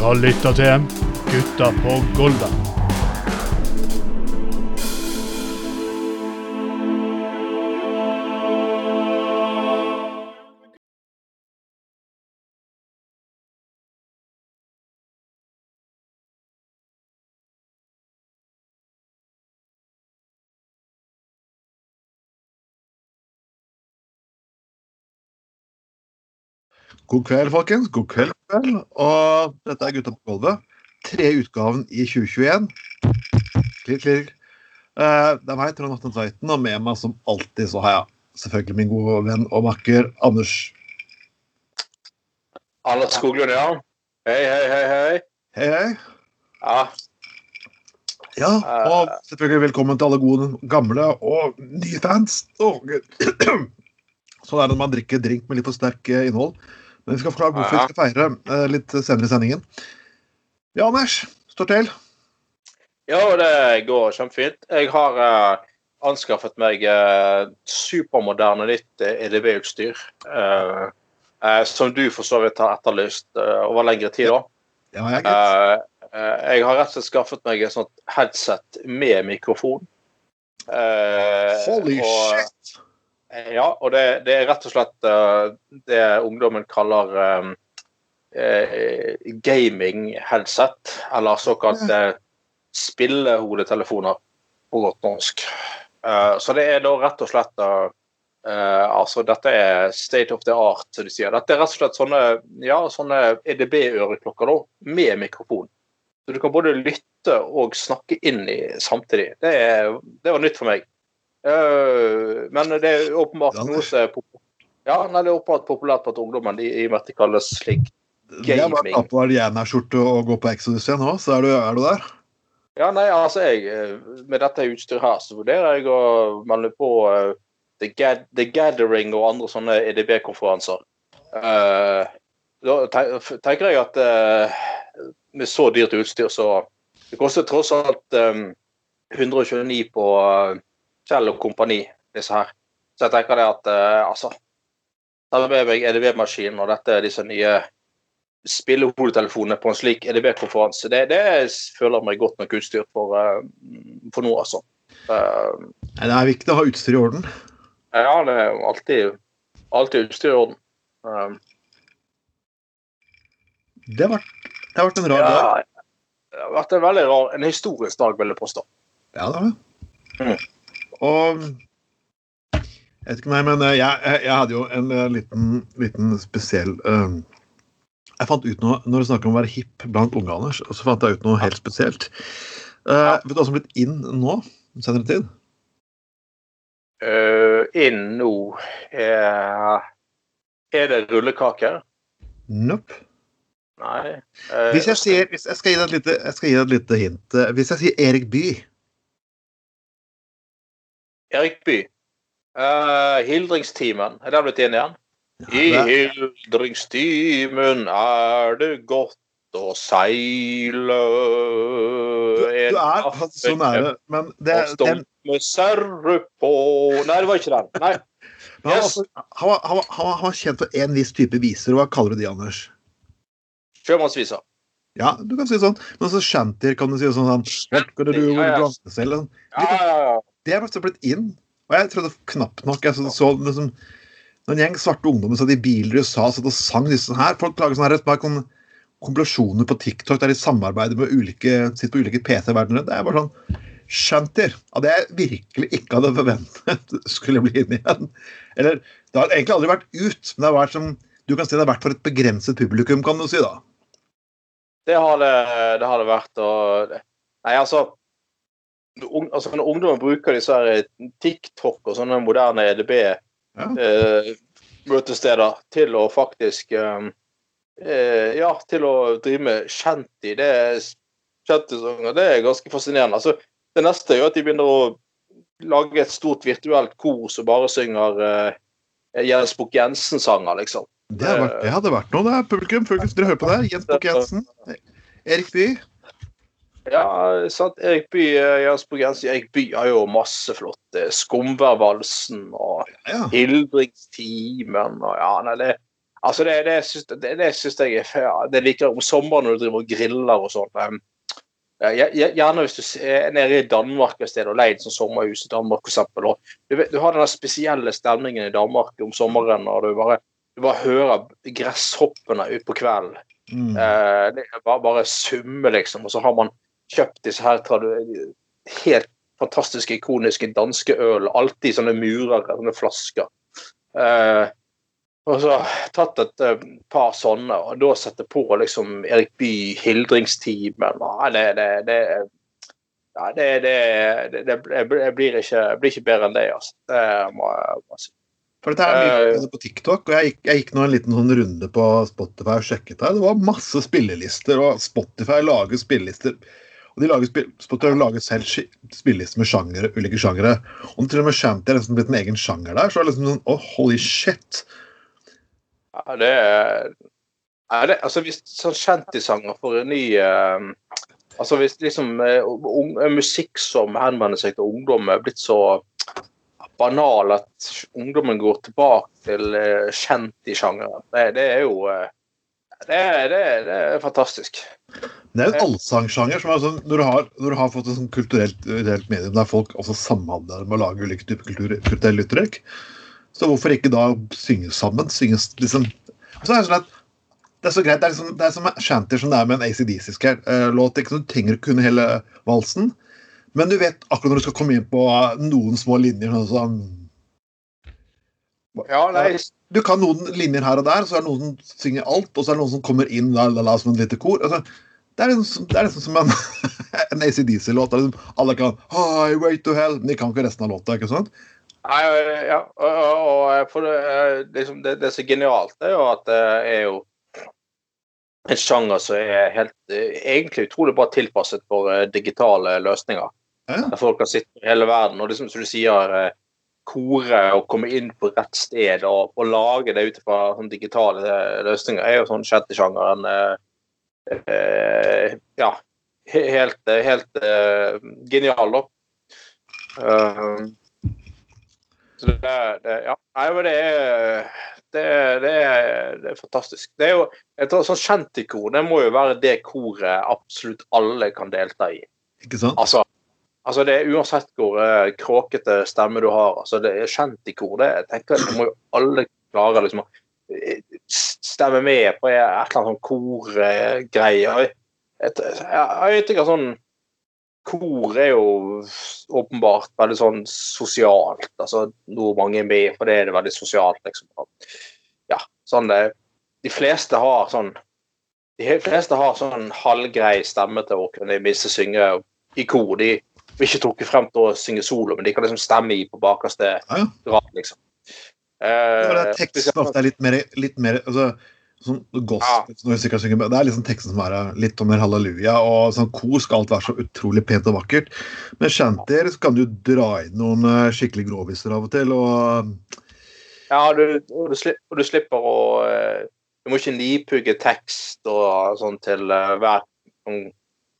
har lytta til Gutta på Golda. God kveld, folkens. God kveld. kveld. Og dette er Gutta på gulvet. Tre utgaven i 2021. Klikk, klikk. Uh, det er meg, Trond Atten Tveiten, og med meg som alltid så har jeg selvfølgelig min gode venn og makker Anders. Anders Skoglund, ja. Hei, hei, hei. hei. Hei, hei. Ja, Ja, og selvfølgelig velkommen til alle gode, gamle og nye fans. Oh. Sånn er det når man drikker drink med litt for sterk eh, innhold. Men vi skal forklare hvorfor vi skal feire eh, litt senere i sendingen. Ja, Anders. Står til. ja det går kjempefint. Jeg har eh, anskaffet meg eh, supermoderne nytt EDB-utstyr. som du for så vidt har etterlyst over lengre tid. da. Ja, jeg jeg har rett og slett skaffet meg et sånt headset med mikrofon. Holy og- shit! Ja, og det, det er rett og slett eh, det ungdommen kaller eh, eh, gaming-headset. Eller såkalte spillehodetelefoner, på godt norsk. Uh, så det er da rett og slett uh, eh, Altså, dette er state of the art, som de sier. Dette er rett og slett sånne, ja, sånne EDB-øreklokker med mikrofon. Så du kan både lytte og snakke inn i samtidig. Det, er, det var nytt for meg. Eh, men det er åpenbart Ja, noe som er populært. Ja, nei, det er åpenbart populært blant ungdommen, i i og med at det kalles slik. Det er bare ta på Ariana-skjorte og gå på Exodus igjen nå, så er du, er du der. Ja, nei, altså jeg eh, Med dette utstyret her, så vurderer jeg å melde på uh, The, The Gathering og andre sånne EDB-konferanser. Uh, da tenker jeg at uh, med så dyrt utstyr, så Det koster tross alt um, 129 på uh, Kjell og kompani, disse her. Så jeg tenker det at eh, altså Ta med meg EDB-maskinen og dette disse nye spillehodetelefonene på en slik EDB-konferanse. Det, det føler meg godt nok utstyrt for, eh, for nå, altså. Uh, Det er viktig å ha utstyr i orden. ja, det er alltid, alltid utstyr i orden. Uh, Det har vært, det har vært en rar dag. ja, det har vært en veldig rar, en historisk dag, vil jeg påstå. Ja, det har det. Og jeg vet ikke meg, men eh, jeg, jeg, hadde jo en eh, liten, liten spesiell uh, Jeg fant ut noe når det snakker om å være hipp blant unge, Anders, så fant jeg ut noe helt spesielt. Eh, vet du hva som er blitt inn nå, senere tid? Uh, inn nå er, er det rullekaker? Nope. Nei. Hvis jeg sier hvis jeg, skal gi deg et lite, jeg skal gi deg et lite hint. Hvis jeg sier Erik Bye Erik Bye. Uh, Hildringstimen. Er den blitt inn igjen? I det- hildringstimen er det godt å seile du, du er så nære, men det, stå den, med serre på Nei, det var ikke den. Nei. han, Yes. var- han, var- han, var- han var kjent for en viss type viser. Hva kaller du de, Anders? Sjømannsvisa. Ja, du kan si sånn. Men så shantyr kan du si sånn. Sånn. Ja, ja, ja. Det er faktisk blitt inn. Og jeg trodde knapt nok jeg så, så liksom, en gjeng svarte ungdommer satt i biler i USA satt og sang disse her Folk lager sånne her komplasjoner på TikTok der de samarbeider med ulike sitter på ulike PC-verdener. Det er bare sånn Shantyr. At jeg virkelig ikke hadde forventet skulle bli inn igjen. Eller Det har egentlig aldri vært ut, men det har vært som du kan si det har vært for et begrenset publikum, kan du si. da. Det har det, det, har det vært. Og, nei, altså, altså Når ungdommen bruker disse her TikTok og sånne moderne Ja. EDB-møtesteder til å faktisk eh, eh, Ja, til å drive med shanty, det er shantysanger, det er ganske fascinerende. Altså, det neste er jo at de begynner å lage et stort virtuelt kor som bare synger eh, Jens Bukk Jensen-sanger, liksom. Det, vært, det hadde vært noe, det publikum. Folkens, dere hører på det her. Jens Bukk Jensen. Erik Bye. Ja, sant. Erik Bye, eh, Jensen. Erik Bye har jo masse flott. eh, Skumværvalsen og Ja. Hildringstimen og ja, nei, det Altså, det, det, syns, det, det syns jeg er fair. Det liker om sommeren når du driver og griller og sånn. Ja, Gjerne hvis du er nede i Danmark et sted og leid sånn sommerhus i Danmark, f.eks. du, vet, du har den spesielle stemningen i Danmark om sommeren, og du bare, du bare hører gresshoppene utpå kvelden. Mm. Eh, det er bare, bare summe, liksom. Og så har man kjøpt disse her helt fantastiske, ikoniske danske øl. Alltid sånne murer, sånne flasker. Eh, og så tatt et eh, par sånne, og da sette på liksom Erik Bye, Hildringstimen. Nei, det, det, det ja, det, det, det, det, blir, ikke, blir ikke bedre enn det, altså. Det må jeg bare si. For dette er Eh, mye på TikTok, og jeg gikk, jeg gikk nå en liten sånn runde på Spotify og sjekket her. Det var masse spillelister, og Spotify lager spillelister. Og de lager Spotify lager selv spillelister med sjangere, ulike sjangere. Og til og med Shanty er liksom blitt en egen sjanger der, så er det liksom sånn oh, holy shit. Ja, det er er det, altså Hvis sånn shantysanger får en ny eh, Altså Hvis liksom eh, eh, musikk som henvender seg til ungdom, er blitt så banal at ungdommen går tilbake til uh, shanty-sjangeren, det, det er jo eh, det, det, det er fantastisk. Det er en allsangsjanger som er sånn, når, du har, når du har fått et sånn kulturelt, kulturelt medium der folk også samhandler med å lage ulike typer kultur, kulturelle uttrykk, så hvorfor ikke da synge sammen? Synge, liksom. Så er det sånn at det er så greit, det er, liksom, det er som shanty som det er med en ACDC-låt. ikke sant? Du trenger å kunne hele valsen, men du vet akkurat når du skal komme inn på noen små linjer sånn som Ja, nei, Du kan noen linjer her og der, så er det noen som synger alt, og så er det noen som kommer inn la, la, la, som et lite kor. Altså, det er liksom, det er liksom som en, en ACDC-låt. Liksom, alle kan Highway to hell, men de kan ikke resten av låta. ikke sant? nei, ja, og, og, det, eh, liksom, det, det som er genialt, er jo at det er jo en sjanger som er helt, eh, egentlig utrolig bra tilpasset for eh, digitale løsninger. Ja. Der folk kan sitte i hele verden og liksom, som du sier, kore og komme inn på rett sted og, og lage det ut fra sånn digitale eh, løsninger, er jo sånn shanty-sjangeren eh, eh, Ja, helt, eh, helt eh, genial, da. Um, så det, det, ja. Nei, men det er det, det, er, det er fantastisk. Det er jo et sånn kjente kor, det må jo være det koret absolutt alle kan delta i. Ikke sant? Altså, altså det er uansett hvor eh, kråkete stemme du har. altså Det er kjent i kor. Det jeg tenker jeg, må jo alle klare liksom å eh, stemme med på et eller annet sånn korgreie. Jeg, jeg, jeg vet sånn Kor er jo åpenbart veldig sånn sosialt. altså Noe mange er med på, det er det veldig sosialt. liksom. Ja, sånn det, De fleste har sånn de fleste har sånn halvgrei stemme til å kunne minste synge i kor. De blir ikke trukket frem til å synge solo, men de kan liksom stemme i på bakerste Ja, ja. rad, liksom. Det er Eh, teksten ofte er litt mer, litt mer altså, sånn gospel, vi synger, Det er liksom teksten som er eh, litt om mer halleluja, og sånn kor skal alt være så utrolig pent og vakkert. Men shantier så kan du dra inn noen eh, skikkelig groviser av og til, og Ja, du, og, du slipper, og du slipper å Du må ikke nipugge tekst og sånn til hver sånn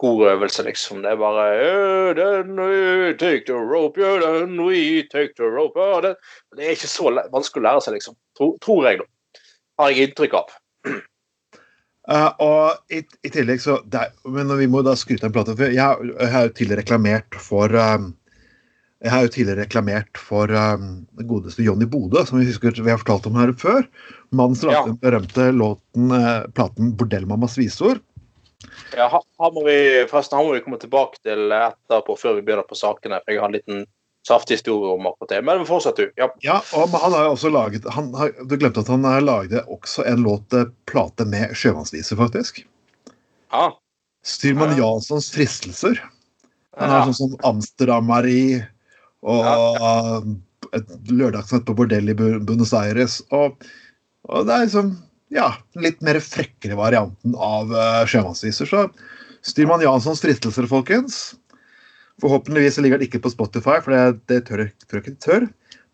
korøvelse, liksom. Det er bare then we take the rope, yeah, then we take the rope yeah, det, det er ikke så vanskelig å lære seg, liksom. Tro, tror jeg, da. Har jeg inntrykk av. Uh, og i, i tillegg så det er, Men vi må da skryte av en plate. Jeg, jeg har jo tidligere reklamert for um, Jeg har jo tidligere reklamert for um, godeste Johnny Bodø, som vi husker vi har fortalt om her før. Mannen som lagde Ja. den berømte låten, uh, platen 'Bordellmammas visor'. Ja, her må vi, forresten, her må vi komme tilbake til etterpå, før vi begynner på sakene. for Jeg har en liten saftig historie om akkurat det. Men fortsett, du. Ja. Ja, og han har jo også laget han har, Du glemte at han har laget også en låt, eh, plate med sjømannsviser, faktisk. Ja. Styrmann Ja. Janssons fristelser. Han har Ja. sånn som Amsterdam-Marie og et lørdagsnatt på bordell i Buenos Aires. Og, og det er liksom ja, litt mer frekkere varianten av uh, sjømannsviser. Så Styrmann Janssons fristelser, folkens. Forhåpentligvis ligger den ikke på Spotify, for det, det tør, jeg- ikke tør.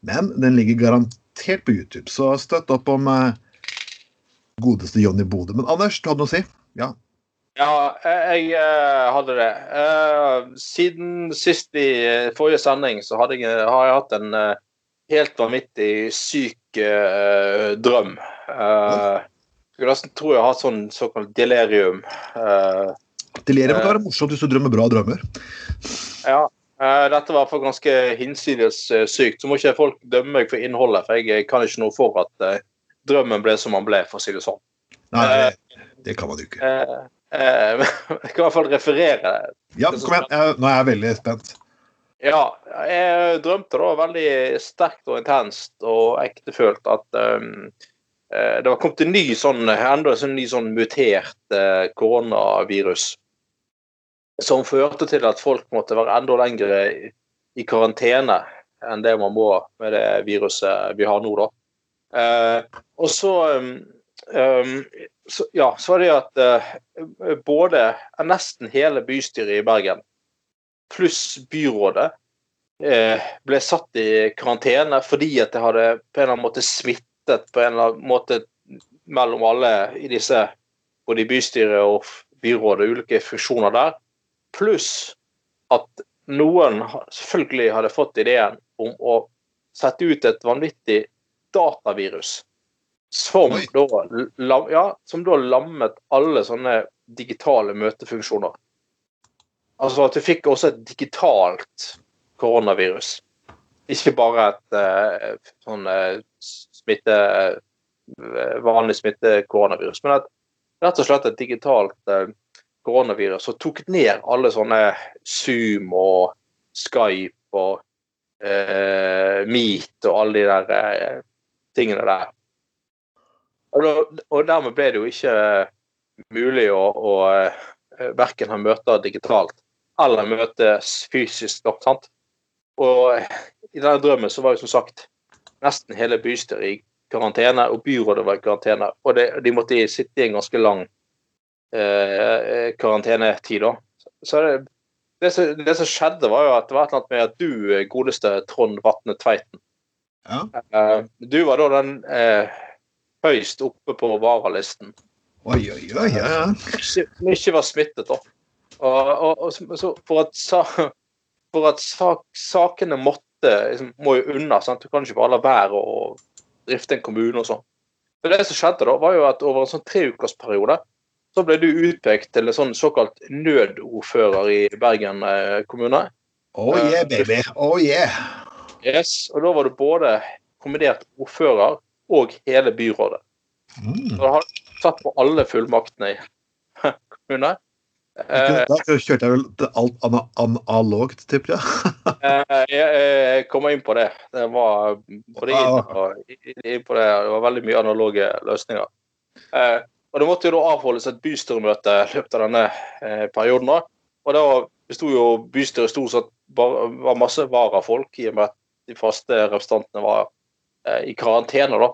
Men den ligger garantert på YouTube, så støtt opp om eh, godeste Johnny Bodø. Men Anders, du hadde noe å si? Ja. Ja, jeg jeg hadde det. Eh, siden sist i eh, forrige sending så jeg, har jeg hatt en eh, helt vanvittig syk eh, drøm. Uh, skulle nesten tro jeg har sånn såkalt delirium. Uh, Delirium kan være morsomt hvis du drømmer bra drømmer. ja. Uh, dette var iallfall ganske hinsides uh, sykt. Så må ikke folk dømme meg for innholdet, for jeg, jeg kan ikke noe for at uh, drømmen ble som den ble, for å si det sånn. Nei, det, det kan man jo ikke. jeg kan i hvert fall referere. Ja, kom igjen. Nå er jeg veldig spent. Ja, jeg drømte da veldig sterkt og intenst og ektefølt at um, det var kommet en ny sånn, enda en ny sånn mutert koronavirus som førte til at folk måtte være enda lenger i karantene enn det man må med det viruset vi har nå, da. Eh, og så, um, så, Ja, så var det at eh, både nesten hele bystyret i Bergen pluss byrådet eh, ble satt i karantene fordi at det hadde på en eller annen måte smittet på en eller annen måte mellom alle i disse både i bystyret og byrådet, ulike funksjoner der. Pluss at noen selvfølgelig hadde fått ideen om å sette ut et vanvittig datavirus som da, ja, som da lammet alle sånne digitale møtefunksjoner. Altså at du fikk også et digitalt koronavirus. Ikke bare et uh, sånn uh, smitte vanlig smitte koronavirus, men at rett og slett et digitalt koronavirus som tok ned alle sånne Zoom og Skype og eh, Meet og alle de der eh, tingene der. Og, og, dermed ble det jo ikke mulig å, å eh, verken ha møter digitalt eller møtes fysisk. sant? Og i denne drømmen så var jo som sagt nesten hele bystyret i karantene, og byrådet var i karantene. Og det, de måtte sitte i en ganske lang eh, karantenetid. da. Så det, det, som, det, som, skjedde, var jo at det var et eller annet med at du, godeste Trond Vatne Tveiten ja. eh, Du var da den eh, høyst oppe på varalisten. Oi, oi, oi, ja. Som ikke var smittet, da. Og, og, og så for at, for at sak, sakene måtte liksom, må jo unna. sant? Du kan ikke bare la være å drifte en kommune og sånn. Det som skjedde da, var jo at over en sånn treukersperiode så ble du utpekt til en sånn såkalt nødordfører i Bergen eh, kommune. Oh yeah, baby. Oh yeah. Yes, og da var du både kombinert ordfører og hele byrådet. Mm. Så du har satt på alle fullmaktene i kommunen. Eh, da kjørte jeg vel alt analogt, tipper jeg. Eh, jeg kommer inn på det. Det var, det, inn på det. det var veldig mye analoge løsninger. Og Det måtte jo da avholdes et bystyremøte i løpet av denne eh, perioden. da. Og da besto jo bystyret stort sett var masse varafolk, i og med at de faste representantene var eh, i karantene. da.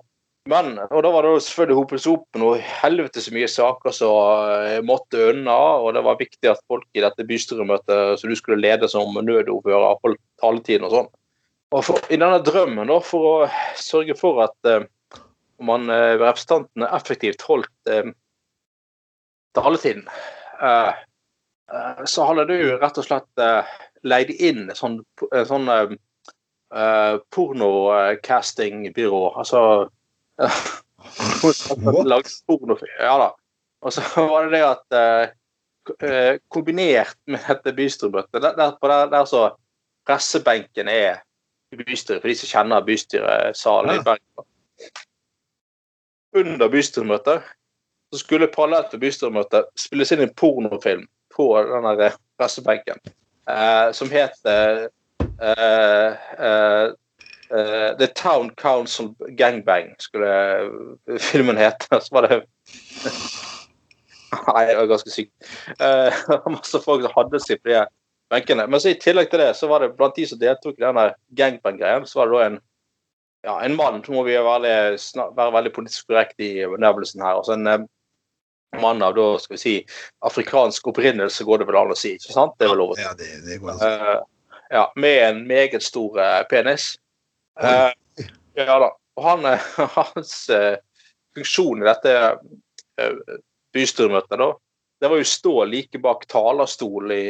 Men, og da var det selvfølgelig hopet seg opp noe helvete så mye saker som eh, måtte unna, og det var viktig at folk i dette bystyremøtet som du skulle lede som nødordfører, holdt taletiden og sånn. Og for, I denne drømmen, da, for å sørge for at eh, man eh, representantene effektivt holdt eh, taletiden, eh, eh, så hadde du rett og slett eh, leid inn sånn, sånn pornocastingbyrå. Altså. Ja da. Og så var det det at kombinert med dette bystyremøtet der, der, der, der så pressebenken er bystyret, for de som kjenner bystyresalen ja. i Bergen under bystyremøtet så skulle parallelt til bystyremøtet spilles inn en pornofilm på den pressebenken eh, som het eh, eh, eh, The Town Council Gangbang, skulle filmen hete. Så var det Nei, det var ganske sykt. Uh, masse folk som hadde seg på de benkene. Men så i tillegg til det, så var det blant de som deltok i den gangbang-greien, så var det da en ja, en mann. Så må vi være, være veldig politisk korrekt i benevnelsen her. Altså en eh, mann av da, skal vi si, afrikansk opprinnelse, går det vel an å si. ikke sant? Det er vel lov Ja, det, det går an. Uh, ja, med en meget stor penis. Uh, ja da. Og han, hans funksjon i dette bystyremøtet, da, det var jo å stå like bak talerstolen i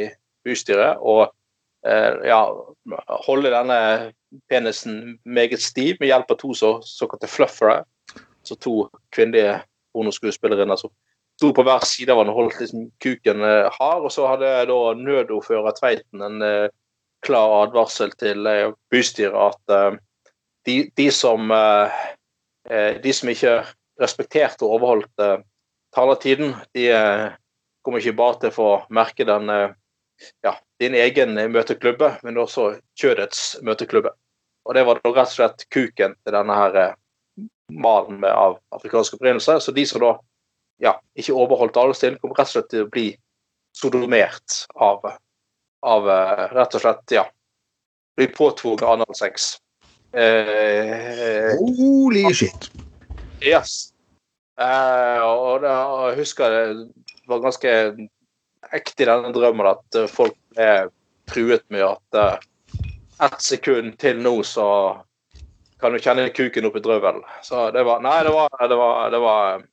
bystyret og ja, holde denne penisen meget stiv med hjelp av to så, såkalte fluffere. Så to kvinnelige pornoskuespillerinner som sto på hver side av han og holdt liksom kuken eh, hard. Og så hadde da nødordfører Tveiten en eh, klar advarsel til eh, bystyret at eh, de, de, som, eh, eh, de som ikke respekterte og overholdt talertiden, taletiden, de eh, kommer ikke bare til å få merke den eh, ja, din egen møteklubbe, men også kjødets møteklubbe. Og det var da rett og slett kuken til denne her malen av afrikansk opprinnelse. Så de som da ja, ikke overholdt taletiden, kom rett og slett til å bli sodomert av, av eh, rett og slett ja, bli påtvunget analsex. Eh, Holy shit. Yes. Eh, og, det, og jeg husker det var ganske ekte i denne drømmen at eh, folk ble truet med at eh, ett sekund til nå, så kan du kjenne kuken opp i drøvelen. Så det var Nei, det var Det var, det var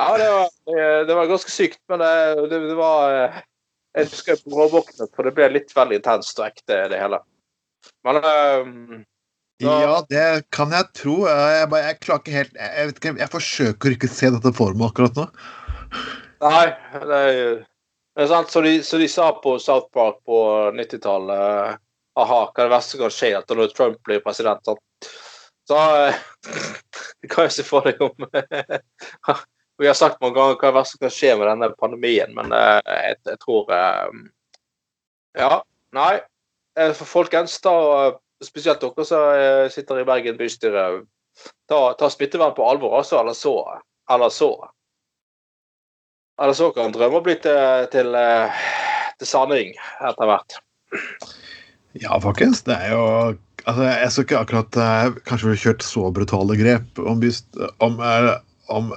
ja, det var, det var ganske sykt, men det, det, det var eh, Jeg husker jeg bråvåknet, for det ble litt veldig intenst og ekte, det hele. Men um, Ja, det kan jeg tro. Jeg, bare, jeg klarer ikke helt jeg, vet ikke, jeg forsøker ikke å se dette for meg akkurat nå. Nei, det er, det er sant. Så de, så de sa på South Park på 90-tallet aha, hva er det verste som kan skje etter når Trump blir president? Sant? Så det kan jeg se for deg om Vi har sagt mange ganger hva er det verste som kan skje med denne pandemien, men uh, jeg, jeg, tror Ja, nei. For folkens, da spesielt dere som sitter i Bergen bystyre, ta, ta smittevern på alvor, altså, eller så. Eller så. Eller så kan drømmer bli til, til, til sanning etter hvert. Ja, folkens. Det er jo altså, Jeg skal ikke akkurat uh, kanskje vi kjørt så brutale grep om, om, om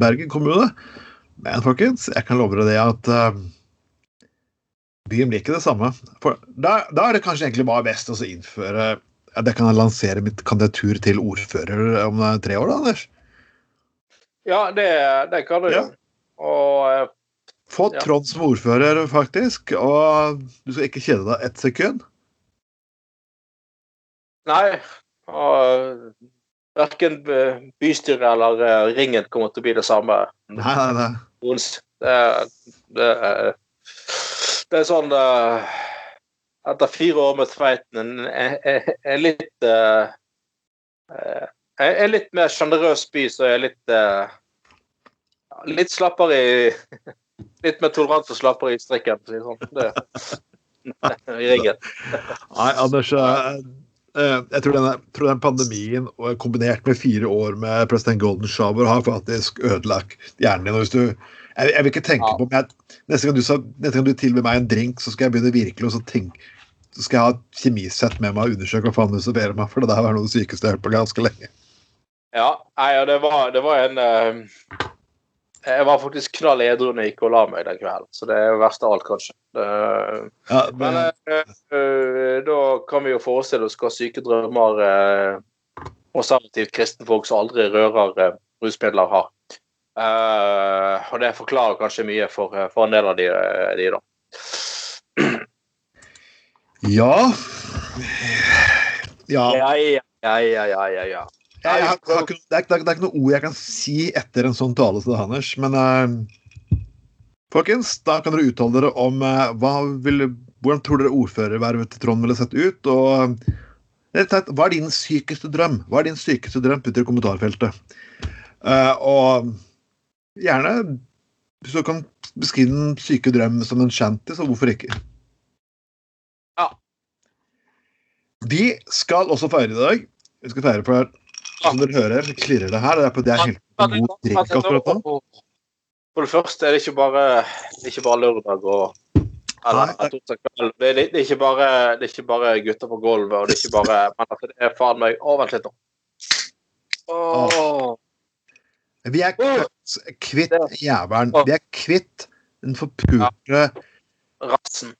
Bergen kommune. Men folkens, jeg kan love dere det at byen blir ikke det samme. For da, da, er det kanskje egentlig bare best å innføre ja, Det kan jeg lansere mitt kandidatur til ordfører om tre år, da, Anders? Ja, det, det kan du. Ja. Og Få Trond som ordfører, faktisk. Og du skal ikke kjede deg ett sekund. Nei. Og verken bystyret eller ringen kommer til å bli det samme. Nei, nei, nei. Det, det, det er sånn Etter fire år med Tveiten er litt En litt mer sjenerøs by, så er litt Litt slappere i Litt mer tolerant og slappere i strikken, for å si det sånn. I ringen. Nei, Anders jeg tror, denne, tror den pandemien kombinert med fire år med president Golden Shower har faktisk ødelagt hjernen din. Hvis du, jeg, jeg vil ikke tenke ja. på jeg, neste, gang du, neste gang du tilbyr meg en drink, så skal jeg begynne virkelig å tenke så skal jeg ha et kjemisett med meg og undersøke hva faen du serverer meg, for det der var noe av det sykeste jeg har hørt på ganske lenge. Ja, nei, det, var, det var en uh, Jeg var faktisk knall edru når jeg gikk og la meg den kvelden, så det er verst av alt, kanskje. Uh, ja, men, men uh, da kan vi jo forestille oss hva syke drømmer konservativt kristenfolk som aldri rører rusmidler, har. Uh, og det forklarer kanskje mye for, for en del av de, de da. Ja Ja. Ja, ja, ja, ja, ja, ja. Jeg, jeg, jeg, det, er, det, er, ikke noe ord jeg kan si etter en sånn tale til Hanners, men uh, folkens, da kan dere uttale dere om uh, vil, hvordan tror dere ordførervervet til Trond ville sett ut? og hva er din sykeste drøm? Hva er din sykeste drøm? Putt i kommentarfeltet. Uh, og gjerne hvis du kan beskrive den syke drøm som en shanty, så hvorfor ikke? Ja. Vi skal også feire i dag. Vi skal feire for som dere hører, klirrer det her. Det er på det er helt god drikk akkurat nå. For det første er det ikke bare, det ikke bare lørdag og eller, det, er, det, er ikke bare, det er ikke bare gutter på gulvet, og det er ikke bare Men altså, det er faen meg Å, vent litt, nå. Oh. Vi er kvitt, jævelen. Vi er kvitt den forpulte Rassen.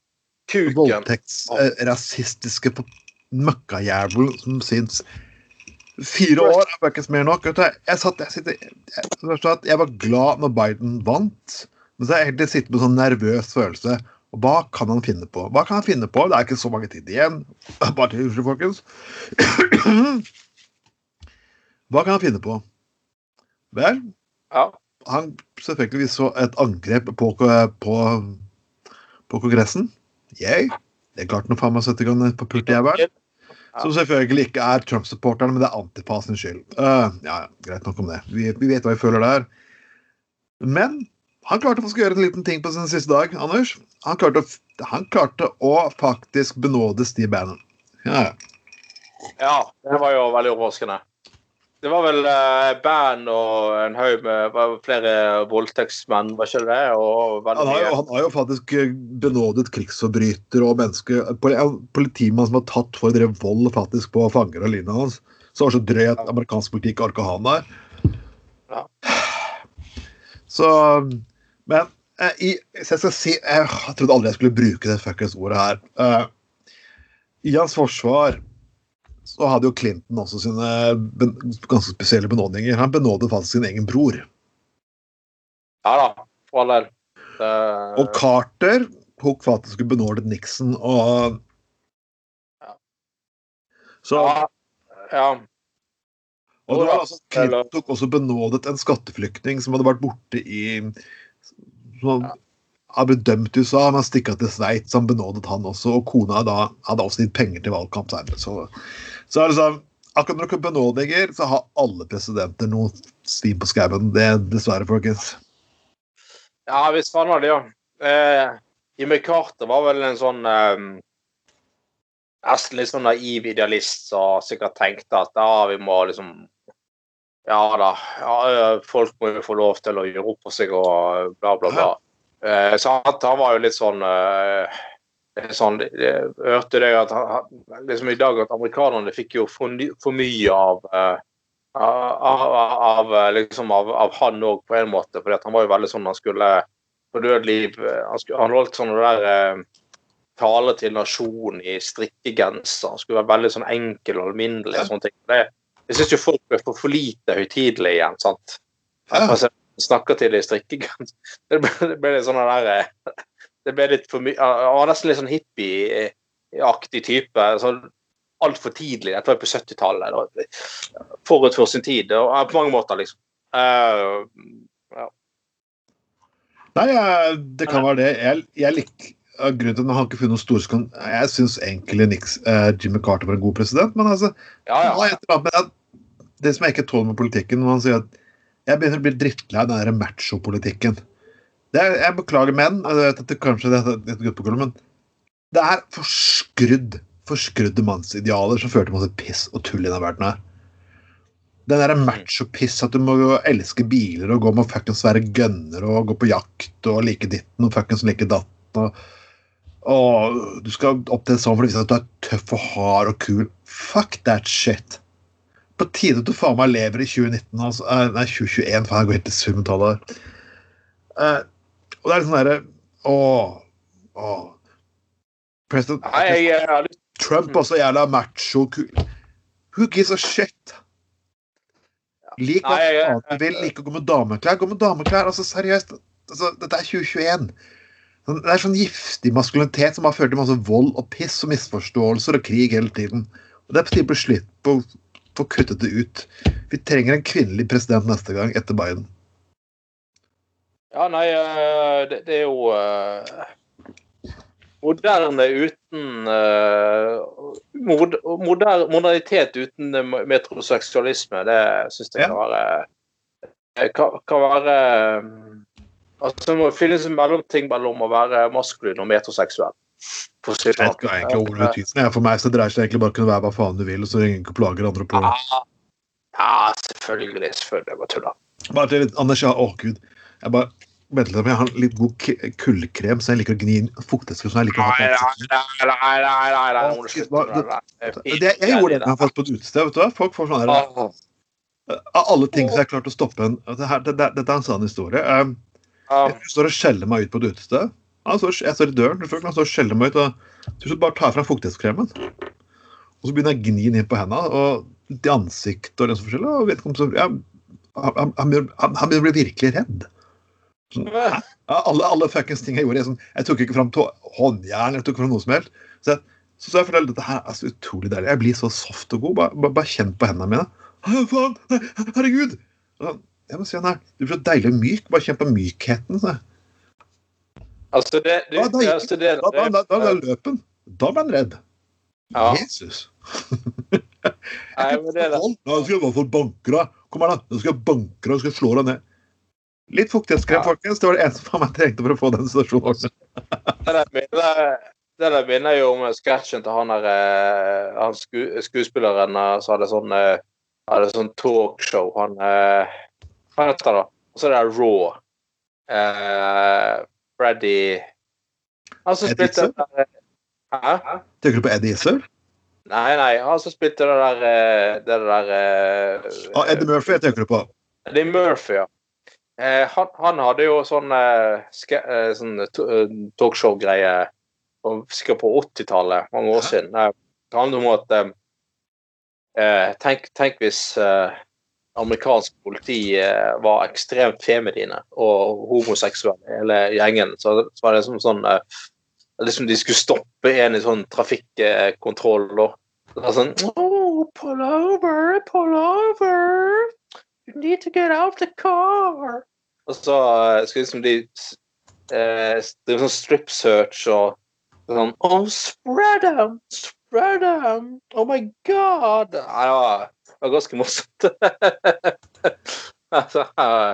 Kuken. Voldtektsrasistiske møkkajævelen som syns Fire år er ikke mer nok. Jeg, satt, jeg, sitter, jeg, jeg, var glad når Biden vant, men så har jeg egentlig sittet med en sånn nervøs følelse. Og hva kan han finne på? Hva kan han finne på? Det er ikke så mange tid igjen. Bare til Unnskyld, folkens. Hva kan han finne på? Vel, Ja. han selvfølgelig så et angrep på, på, på Kongressen. Yay. Det klarte nå faen meg å sette i gang på pultjævelen. Som selvfølgelig ikke er Trump-supporterne, men det er antifasens skyld. Uh, ja, Greit nok om det. Vi, vi vet hva vi føler der. Men han klarte å gjøre en liten ting på sin siste dag, Anders. Han klarte å, han klarte å faktisk benåde Steve Bannon. Ja, ja. Ja, det var jo veldig overraskende. Det var vel eh, band og en haug med var flere voldtektsmenn, var ikke det? Han har, jo, han har jo faktisk eh, benådet krigsforbryter og mennesker en Politimann som har tatt for å drive vold faktisk på fanger og lignende hans. Så var så drøy at amerikansk politikk orka han der. Ja. Så Men eh, i, hvis jeg skal si Jeg, jeg trodde aldri jeg skulle bruke det fuckings ordet her. Eh, I hans forsvar så hadde jo Clinton også sine ganske spesielle benådninger. Han benådet faktisk sin egen bror. Ja da, for all del. Det- Og Carter tok faktisk og benådet Nixon og Ja. Så ja, ja. Og det var altså, Clinton tok også benådet en skatteflyktning som hadde vært borte i Som Ja. hadde blitt dømt i USA, men stikket til Sveits. Han benådet han også, og kona da hadde også gitt penger til valgkamp senere. Så, så er det sånn Akkurat når det kommer benådninger, så har alle presidenter noe svin på skauen. Det er dessverre, folkens. ja visst faen var det, ja. Eh, Jimmy Carter var vel en sånn eh, Nesten litt sånn naiv idealist som sikkert tenkte at ja, vi må liksom Ja da, ja, folk må jo få lov til å gjøre opp for seg og bla, bla, bla. Eh, så han, var jo litt sånn eh, sånn, jeg hørte det at han, liksom i dag at amerikanerne fikk jo for, for mye av uh, av, av, av, liksom av, av han òg, på en måte. For han var jo veldig sånn han skulle på død liv eh, Han, skulle, han holdt sånn det der uh, tale til nasjonen i strikkegenser. Han skulle være veldig sånn enkel og alminnelig. og sånne ting. Det, jeg syns jo folk ble for, for lite høytidelige igjen. sant? Ja. Altså, snakker til det i strikkegenser. Det ble, det ble litt sånn der eh, Det ble litt for mye Han var nesten litt sånn hippieaktig type. sånn Altfor tidlig. Dette var på 70-tallet. det Forut for sin tid. Og på mange måter, liksom. Eh, Nei, jeg, det kan være det. Jeg, jeg lik, grunnen til at Han ikke funnet noen storskon Jeg syns egentlig Nix, eh, Jimmy Carter var en god president, men altså ja, ja. annet Det som jeg ikke tåler med politikken, når han sier at jeg begynner å bli drittlei av den macho-politikken. Det er- Jeg beklager menn, jeg vet at det kanskje det et gutt på gulvet, men det er forskrudd, forskrudde mannsidealer som fører til masse piss og tull i denne verden her. Den derre macho-piss at du må elske biler og gå med fuckings være gønner og gå på jakt og like ditten og fuckings like datten og, og du skal opptre sånn for å vise at du er tøff og hard og kul. Fuck that shit. På tide at du faen meg lever i 2019, altså. eh, Nei, 2021, faen, jeg går helt til summetallet her. Eh, og det er litt sånn derre Åh. Åh. President Nei, jeg, jeg lyst Trump så jævla macho kul. Who gives a shit? Lik hva du vil, like å gå med dameklær. Gå med dameklær, altså seriøst. Altså, dette er 2021. Sånn- Det er sånn giftig maskulinitet som har ført til masse vold og piss og misforståelser og krig hele tiden. Og Det er på tide å bli slutt på å få kuttet det ut. Vi trenger en kvinnelig president neste gang, etter Biden. Ja, nei, eh, det, det er jo uh, Moderne uten uh, mod, moder, Modernitet uten metroseksualisme, det syns jeg kan være kan, kan være Altså, det må finnes en mellomting mellom å være maskulin og metroseksuell. For Jeg vet ikke hva egentlig ordet betyr. For meg så dreier det seg egentlig bare om å kunne være hva faen du vil, og så ringer ingen ikke plager andre på Ja, ja, selvfølgelig. Selvfølgelig. Jeg bare tuller. Bare til Anders, ja, å gud. Jeg bare om jeg har litt god kullkrem, så jeg liker å gni inn fuktighetskrem. som jeg liker å ha på nei, nei, nei, det jeg gjorde det falt på et utested. vet du? Folk får sånn her Av alle ting som jeg har klart å stoppe en Dette, Dette er en sann historie. Um, jeg står og skjeller meg ut på et utested. Jeg står i døren, han står og skjeller meg ut. og Til slutt bare tar jeg fram fuktighetskremen. Og så begynner jeg å gni den inn på hendene og i ansiktet og det som forskjellig. Og vet ikke om så, ja, han, han, han, han, han begynner å bli virkelig redd. Ja, alle, alle fuckings ting jeg gjorde. Jeg, sånn, jeg tok ikke fram håndjern, jeg tok fram noe som helst. Så, jeg, så, så jeg føler dette her er så utrolig deilig. Jeg blir så soft og god. Bare, bare, bare kjenn på hendene mine. Faen! Herregud! Jeg må si han her. Du blir så deilig myk. Bare kjenn på mykheten. Så. Altså, det, du, Da, da, altså, det, da, da, da, da, da løp han. Da ble han redd. Ja. Jesus. Nei, men det er det. Nå skal jeg i hvert fall banke deg. Kom her, da. Nå skal jeg banke deg og slå deg ned. Litt fuktighetskrem, Ja. folkens. Det var det eneste faen meg trengte for å få den situasjonen. Minner, det der minner jo om sketsjen til han der eh, han sku, skuespilleren eh, som hadde sånn eh, hadde sånn talkshow. Han eh, Hva heter det? da? Og så er det Raw. Uh, Freddy Han som Eddie spilte der Hæ? Tenker du på Eddie Izzard? Nei, nei, han som spilte det der eh, Det der uh, Ah, Eddie Murphy tenker du på. Det er Murphy, ja. Eh, han, han hadde jo sånn, eh, eh, sånn eh, talkshow-greie sikkert på 80-tallet, mange år siden. Eh, Det handler om at eh, eh, tenk, tenk hvis eh, amerikansk politi eh, var ekstremt feminine og homoseksuelle, hele gjengen. Så, så var det som sånn eh, Liksom de skulle stoppe en i sånn trafikkontroll. og sånn oh, Pull over, pull over. You need to get out the car. Og så eh, skal liksom de eh, drive sånn strip search og sånn Oh, spread them! Spread them! Oh my god! Nei, det var, det var ganske morsomt. altså, uh,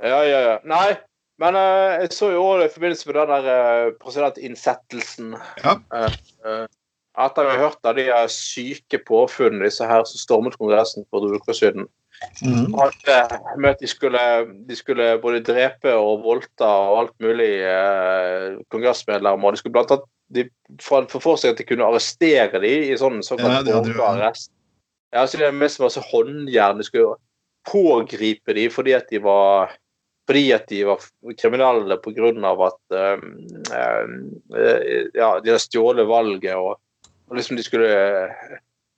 ja, ja, ja, ja. Nei, men uh, jeg så jo også i forbindelse med den der uh, presidentinnsettelsen Ja. uh, eh, Etter vi har hørt av de syke påfunnene disse her som stormet Kongressen for to uker siden, mm. hadde at de skulle, de skulle både drepe og voldta og alt mulig eh, kongressmedlemmer. De skulle blant annet de for, for, for seg at de kunne arrestere dem i sånn såkalt ja, borgerarrest. Ja, så det er mest masse håndjern. De skulle pågripe dem fordi at de var fordi at de var kriminelle pga. at um, um, ja, de hadde stjålet valget og, og liksom de skulle eh,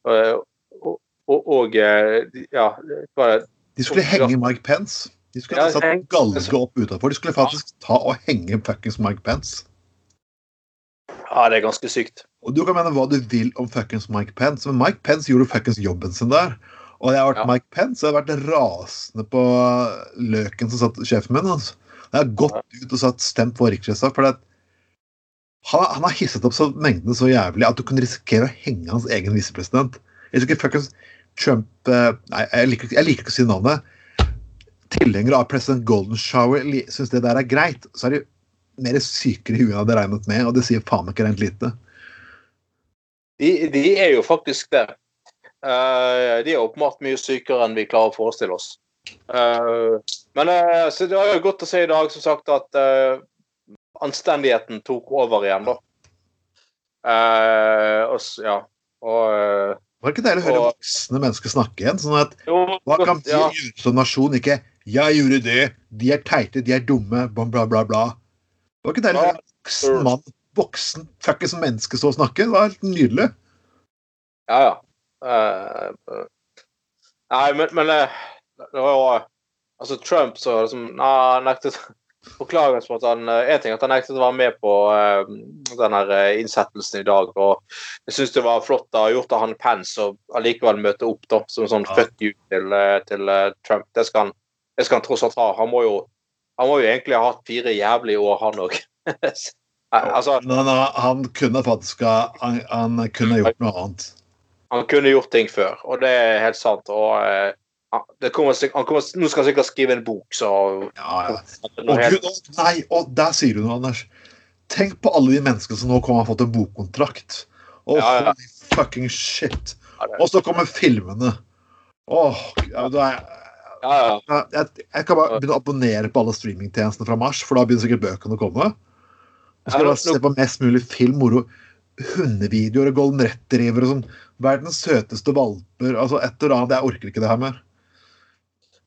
og, og, og eh, ja, er? De skulle henge Mike Pence. De skulle Ja, satt galge opp utafor. De skulle faktisk ta og henge fuckings Mike Pence. Ja, det er ganske sykt. Og Du kan mene hva du vil om fuckings Mike Pence, men Mike Pence gjorde fuckings jobben sin der. Og jeg har vært Ja. Mike Pence, jeg har vært rasende på løken som satt sjefen min. Altså. Jeg har gått ut og satt stemt på riksrettssak. For det, han, han har hisset opp så mengdene så jævlig at du kunne risikere å henge hans egen visepresident. Trump eh, jeg liker, jeg liker ikke å si navnet. Tilhengere av president Golden Shower syns det der er greit. Så er de mer sykere i huet enn jeg hadde regnet med, og det sier faen meg ikke rent lite. De, de er jo faktisk det. Uh, de er åpenbart mye sykere enn vi klarer å forestille oss. Uh, men uh, det var jo godt å se i dag, som sagt, at eh, anstendigheten tok over igjen, da. Eh, og, ja. Og eh, Var det ikke deilig å høre voksne mennesker snakke igjen? sånn at jo, Hva kan de ja. gjøre som nasjon? Ikke 'jeg gjorde det', 'de er teite', 'de er dumme', bla, bla, bla. bla. Det var ikke deilig å høre voksen mann, voksen fuckings menneske stå og snakke? Det var helt nydelig. Ja, ja. Eh, nei, men, men det var jo Altså, Trump så liksom Nei, nektet Beklager for at han eh, En ting at han nektet å være med på uh, den her eh, innsettelsen i dag. Og jeg syns det var flott da, gjort av han Pence å allikevel møte opp da, som sånn Ja. fuck you til, eh, til eh, Trump. Det skal, han, det skal han tross alt ha. Han må jo, han må jo egentlig ha hatt fire jævlige år, han òg. altså, han, han kunne faktisk ha han, han kunne gjort noe annet. Han kunne gjort ting før, og det er helt sant. Og eh, det kommer, han kommer, nå skal han sikkert skrive en bok, så Ja, ja. Å, Gud, å, nei, og der sier du noe, Anders. Tenk på alle de menneskene som nå kommer og har fått en bokkontrakt. Å, Ja, holy fucking shit. Og så kommer filmene. Åh, er ja. Ja, jeg, jeg kan bare begynne å abonnere på alle streamingtjenestene fra mars, for da begynner sikkert bøkene å komme. Jeg skal bare se på mest mulig film, moro, hundevideoer og golden retriever og sånn. Verdens søteste valper. Altså et eller annet. Jeg orker ikke det her mer.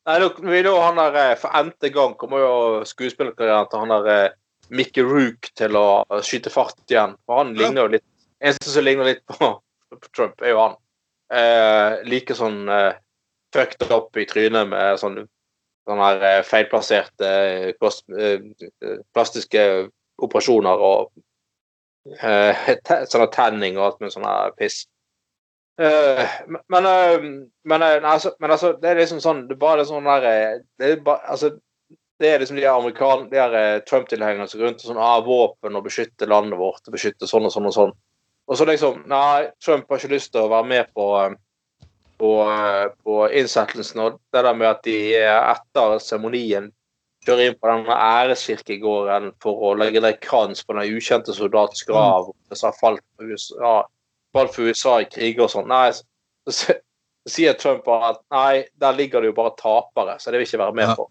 Nei, nå, vil jo han der, eh, For n-te gang kommer jo skuespillerkarrieren til han der eh, Mickey Rook til å skyte fart igjen. For han ligner jo litt Eneste som ligner litt på, på Trump, er jo han. Eh, like sånn eh, fucked up i trynet med sånn sånn her eh, feilplasserte plastiske operasjoner og te, sånne tanning og alt med sånn her piss. Eh, men, uh, men, uh, nei, altså, men altså, det er liksom sånn Det er bare sånn der Det er, bare, altså, det er liksom de amerikanerne, De her Trump-tilhengerne som går rundt og sånn ah, våpen og beskytte landet vårt og beskytte sånn og sånn og sånn. Og så liksom Nei, Trump har ikke lyst til å være med på på, på innsettelsen. Og det der med at de etter seremonien kjører inn på denne æreskirkegården for å legge ned krans på den ukjente soldats grav som har falt på USA, falt for USA i krig og sånn. Nei, så, sier Trump bare at nei, der ligger det jo bare tapere, så det vil ikke være med Ja. på.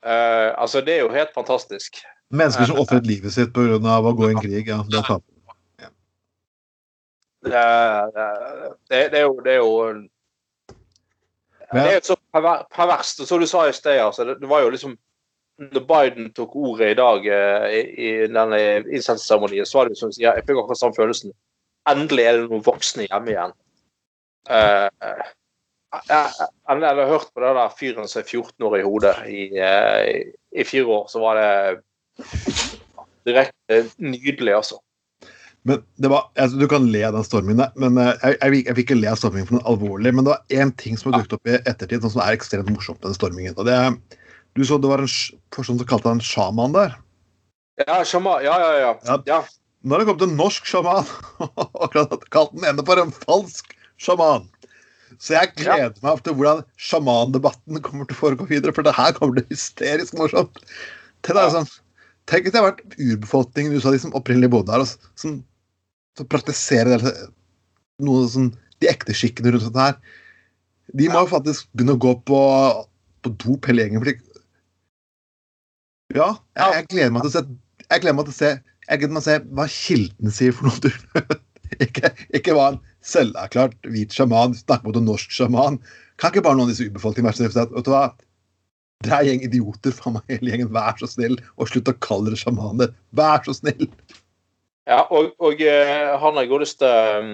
Uh, altså, det er jo helt fantastisk. Mennesker som ofret livet sitt pga. å gå i en krig. Ja, det er ja. Det, det, det, er jo, det er jo Det er jo så perver- perverst. Og som du sa i sted, altså, det, det var jo liksom Når Biden tok ordet i dag eh, i, i denne innsettelsesseremonien, så var det jo som sier jeg fikk akkurat samme følelsen. Endelig er det noen voksne hjemme igjen. Uh, jeg, har hørt på det der fyren som er 14 år i hodet i, uh, i, fire år, så var det direkte nydelig, altså. Men det var, altså, Du kan le av den stormingen, men eh, jeg, jeg, jeg fikk ikke le av stormingen for noe alvorlig. Men det var én ting som har dukket opp i ettertid sånn som er ekstremt morsomt. den stormingen, og det er, Du så det var en person som kalte han sjaman der. Ja, sjama, ja, ja, ja. Ja. Ja. Nå har det kommet en norsk sjaman og kalt den ene for en falsk sjaman. Så jeg gleder meg til hvordan sjamandebatten kommer til å foregå videre, for det her kommer til å bli hysterisk morsomt. Tenk, deg, sånn, tenk hvis det har vært urbefolkningen i USA, de som opprinnelig bodde her, og som, som praktiserer det, noe sånn, de ekte skikkene rundt dette her. De må jo faktisk begynne å gå på, på dop hele gjengen. fordi ja, jeg, jeg gleder meg til å se jeg gleder meg til å se jeg gidder meg å se hva kilden sier for noe. Ikke, ikke hva en selverklært hvit sjaman snakker mot en norsk sjaman. Kan ikke bare noen av disse ubefolkede og si at vet du hva, dere er gjeng idioter, faen meg hele gjengen, vær så snill, og slutt å kalle dere sjamaner. Vær så snill. Ja, og, og eh, han har godeste um,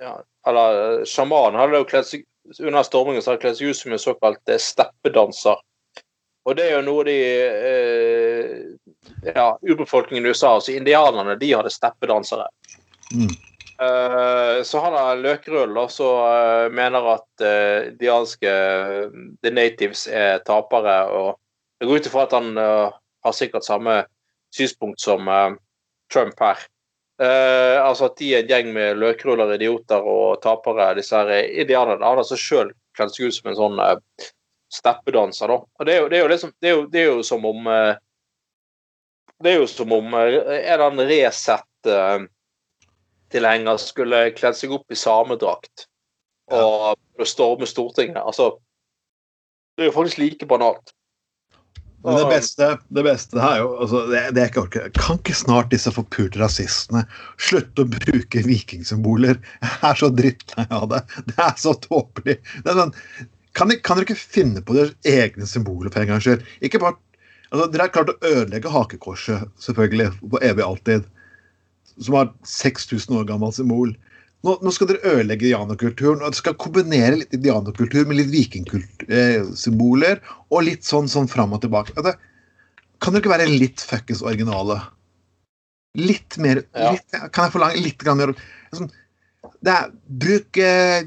ja, Eller sjamanen hadde jo kledd seg under stormingen så hadde kledd seg ut som en såkalt eh, steppedanser. Og det er jo noe de eh, ja, urbefolkningen i USA, altså indianerne, de hadde steppedansere. Mm. Eh, så han da løkrull og så eh, mener at uh, eh, the natives er tapere. og Jeg går ut ifra at han har sikkert samme synspunkt som Trump her. Altså at de er en gjeng med løkruller, idioter og tapere, disse her indianerne. Han har altså sjøl kledd seg ut som en sånn steppedanser, da. Og det er jo, det er jo liksom Det er jo, det er jo som om Det er jo som om eh, en eller annen Resett-tilhenger skulle kledd seg opp i samedrakt og storme Stortinget. Altså Det er jo faktisk like banalt. Men det beste, det beste er jo altså, det, det jeg ikke orker. Kan ikke snart disse forpulte rasistene slutte å bruke vikingsymboler? Jeg er så drittlei av det. Det er så tåpelig. Det er sånn, kan, kan dere ikke finne på deres egne symboler for en gangs skyld? Ikke bare altså, Dere har klart å ødelegge hakekorset, selvfølgelig, på evig alltid. Som har 6000 år gammelt symbol. Nå, nå skal dere ødelegge indianerkulturen. og Dere skal kombinere litt indianerkultur med litt vikingsymboler. Og litt sånn, sånn fram og tilbake. Altså, kan dere ikke være litt fuckings originale? Litt mer Ja. litt, Kan jeg forlange litt mer liksom, det er, Bruk eh,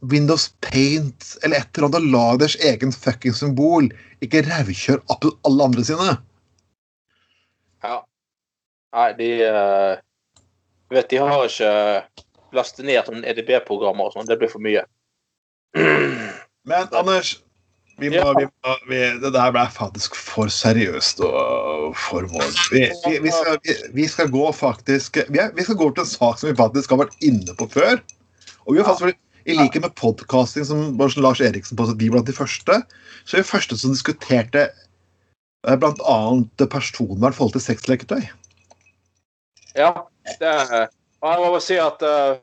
Windows Paint eller et eller annet lag deres egen fuckings symbol. Ikke rævkjør absolutt alle andre sine. Ja. Nei, de uh, vet, de har ikke lastet ned sånne EDB-programmer og sånn. Det blir for mye. Men Anders, vi må, Ja. vi må, vi, det der ble faktisk for seriøst og for vår vi, vi, skal, vi, vi skal gå faktisk vi, vi skal gå til en sak som vi faktisk har vært inne på før. Og vi har faktisk, I likhet med podkasting, som Lars Eriksen påstod vi blant de første, så er vi første som diskuterte bl.a. blant annet personvern i forhold til sexleketøy. Ja, det er Jeg må bare si at uh,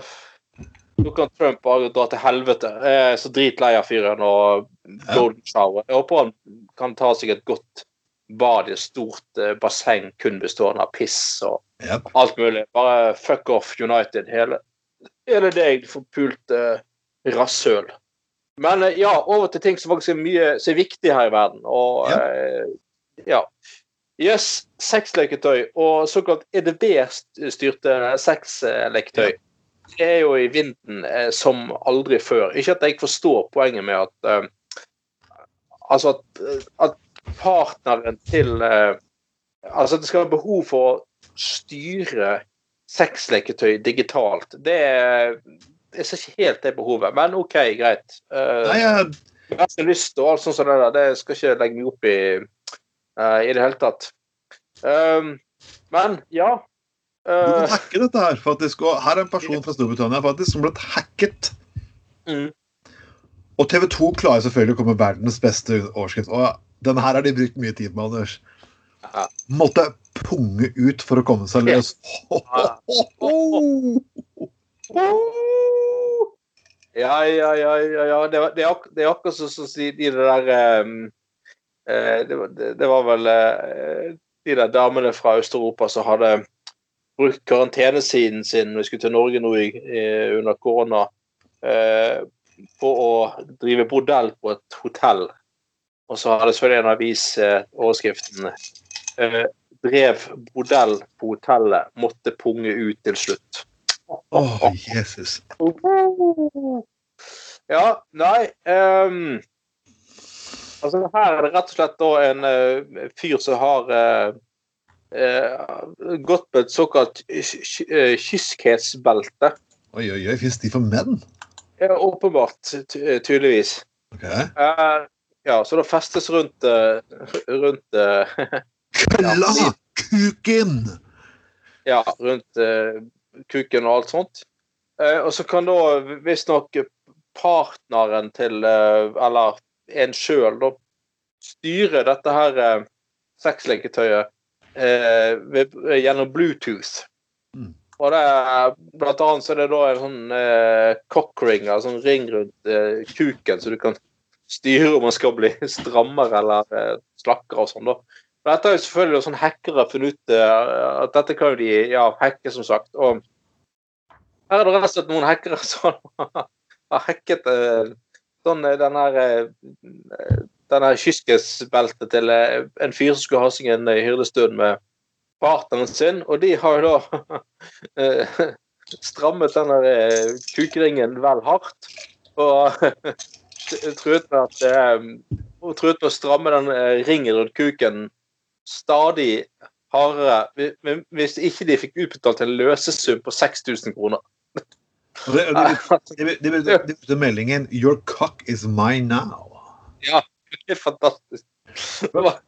nå kan Trump bare dra til helvete. Jeg er så dritlei av fyren og golden shower. Jeg håper han kan ta seg et godt bad i et stort uh, basseng kun bestående av piss og Yep. alt mulig. Bare fuck off United, hele, hele deg, forpulte rasshøl. Men eh, ja, over til ting som faktisk er mye som er viktig her i verden. Og Ja. eh, ja. Yes, sexleketøy og såkalt EDB-styrte sexleketøy. ja. er jo i vinden eh, som aldri før. Ikke at jeg forstår poenget med at eh, Altså at, at partneren til eh, Altså at det skal være behov for å styre sexleketøy digitalt. Det Jeg ser ikke helt det behovet. Men OK, greit. Uh, Nei, jeg, jeg har lyst og alt sånt som det der. Det skal ikke legge meg opp i uh, i det hele tatt. Um, men ja. du kan Uh, hacke dette her, faktisk. Og her er en person fra Storbritannia faktisk som ble hacket. mm, Og TV 2 klarer selvfølgelig å komme med verdens beste overskrift. Og denne her har de brukt mye tid med, Anders. Måtte punge ut for å komme seg løs. Ja, ja, ja, ja. Det, er, det er akkurat som som de, de der um, det, var, det, var vel eh, de der damene fra Øst-Europa som hadde brukt karantenesiden sin når de skulle til Norge nå i, i, under korona, eh, på å drive bordell på et hotell. Og så hadde selvfølgelig en avis overskriften 'Drev bordell på hotellet, måtte punge ut til slutt'. Å, Jesus. Ja, nei um, Altså, her er det rett og slett da en uh, fyr som har uh, uh, gått på et såkalt ky- ky- kyskhetsbelte. Oi, oi, oi. Fins de for menn? Ja, åpenbart, ty tydeligvis. Ok. Eh, ja, så det festes rundt rundt Kla kuken! Ja, rundt eh, kuken og alt sånt. Eh, og så kan da visstnok partneren til eh, Eller en sjøl, da, styre dette her eh, sexleketøyet eh, gjennom Bluetooth. Mm. Og det er, blant annet så er det da en sånn eh, cockring, altså en ring rundt eh, kuken, så du kan styre om man skal bli strammere eller eh, slakkere og sånn. da. Men dette har jo selvfølgelig sånn hackere funnet ut eh, at dette kan jo de ja, hacke, som sagt. Og her er det rett og slett noen hackere som har hacket eh, sånn eh, den her den her kyskhetsbeltet til en fyr som skulle ha seg en hyrdestund med partneren sin, og de har jo da strammet den der eh, kukringen vel hardt. Og truet med at og truet med å stramme den ringen rundt kuken stadig hardere hvis ikke de fikk utbetalt en løsesum på 6000 kroner. Det- det, det de- de- de brukte meldingen 'Your cock is mine now'. Ja, Det er fantastisk. Var-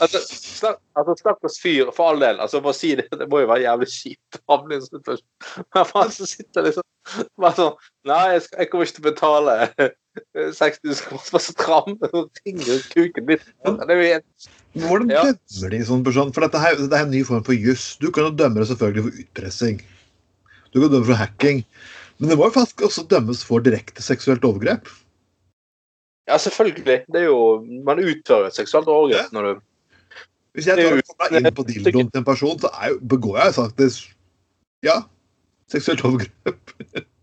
Altså, stakk- altså, Stakkars fyr, for all del. altså bare si Det det må jo være jævlig kjipt. å havne i en situasjon. Faen, så sitter liksom bare sånn Nei, jeg, skal, jeg kommer ikke til å betale 6000 kroner for så tramme og ringer kuken litt. Hvordan Ja. dømmer de sånn person? For dette, her, dette er en ny form for juss. Du kan jo dømme det selvfølgelig for utpressing. Du kan dømme for hacking. Men det må jo faktisk også dømmes for direkte seksuelt overgrep. Ja, selvfølgelig. Det er jo Man utfører et seksuelt overgrep når du Hvis jeg tar meg inn på dildoen til en person, så jo, begår jeg faktisk ja, seksuelt overgrep.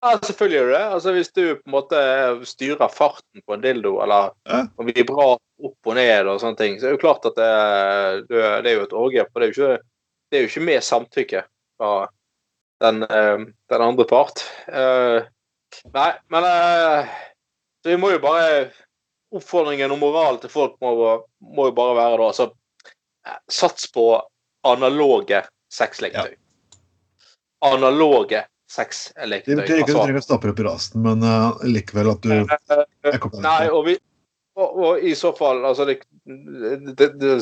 Ja, selvfølgelig gjør du det. Altså, hvis du på en måte styrer farten på en dildo, eller Ja. brar opp og ned og sånne ting, så er det jo klart at det, det er jo et overgrep. Og det er jo ikke, det er jo ikke med samtykke fra den, eh, den andre part. Uh, Nei, men uh, så vi må jo bare Oppfordringen og moralen til folk må, må jo bare være da altså Sats på analoge sexleketøy. Analoge Det betyr ikke at du Altså, trenger å stappe opp i rasen, men uh, likevel at du jeg kommer Nei, og, vi, og, og i så fall altså det, det, det,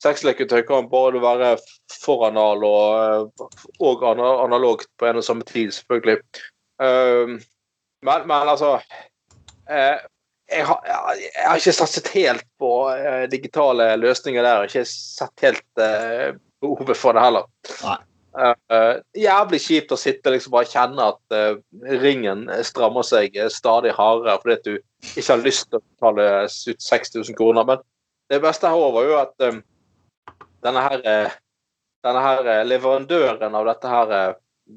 Seks leketøy kan bare være foranal og, og analogt på en og samme tid, selvfølgelig. Uh, men, men altså uh, jeg, har, jeg har ikke satset helt på eh, digitale løsninger der. Jeg har ikke sett helt eh, behovet for det heller. Nei. Eh, jævlig kjipt å sitte liksom bare kjenne at uh, ringen strammer seg stadig hardere fordi at du ikke har lyst til å betale ut 6000 kroner. Men det beste her var jo at um, denne her, denne her leverandøren av dette her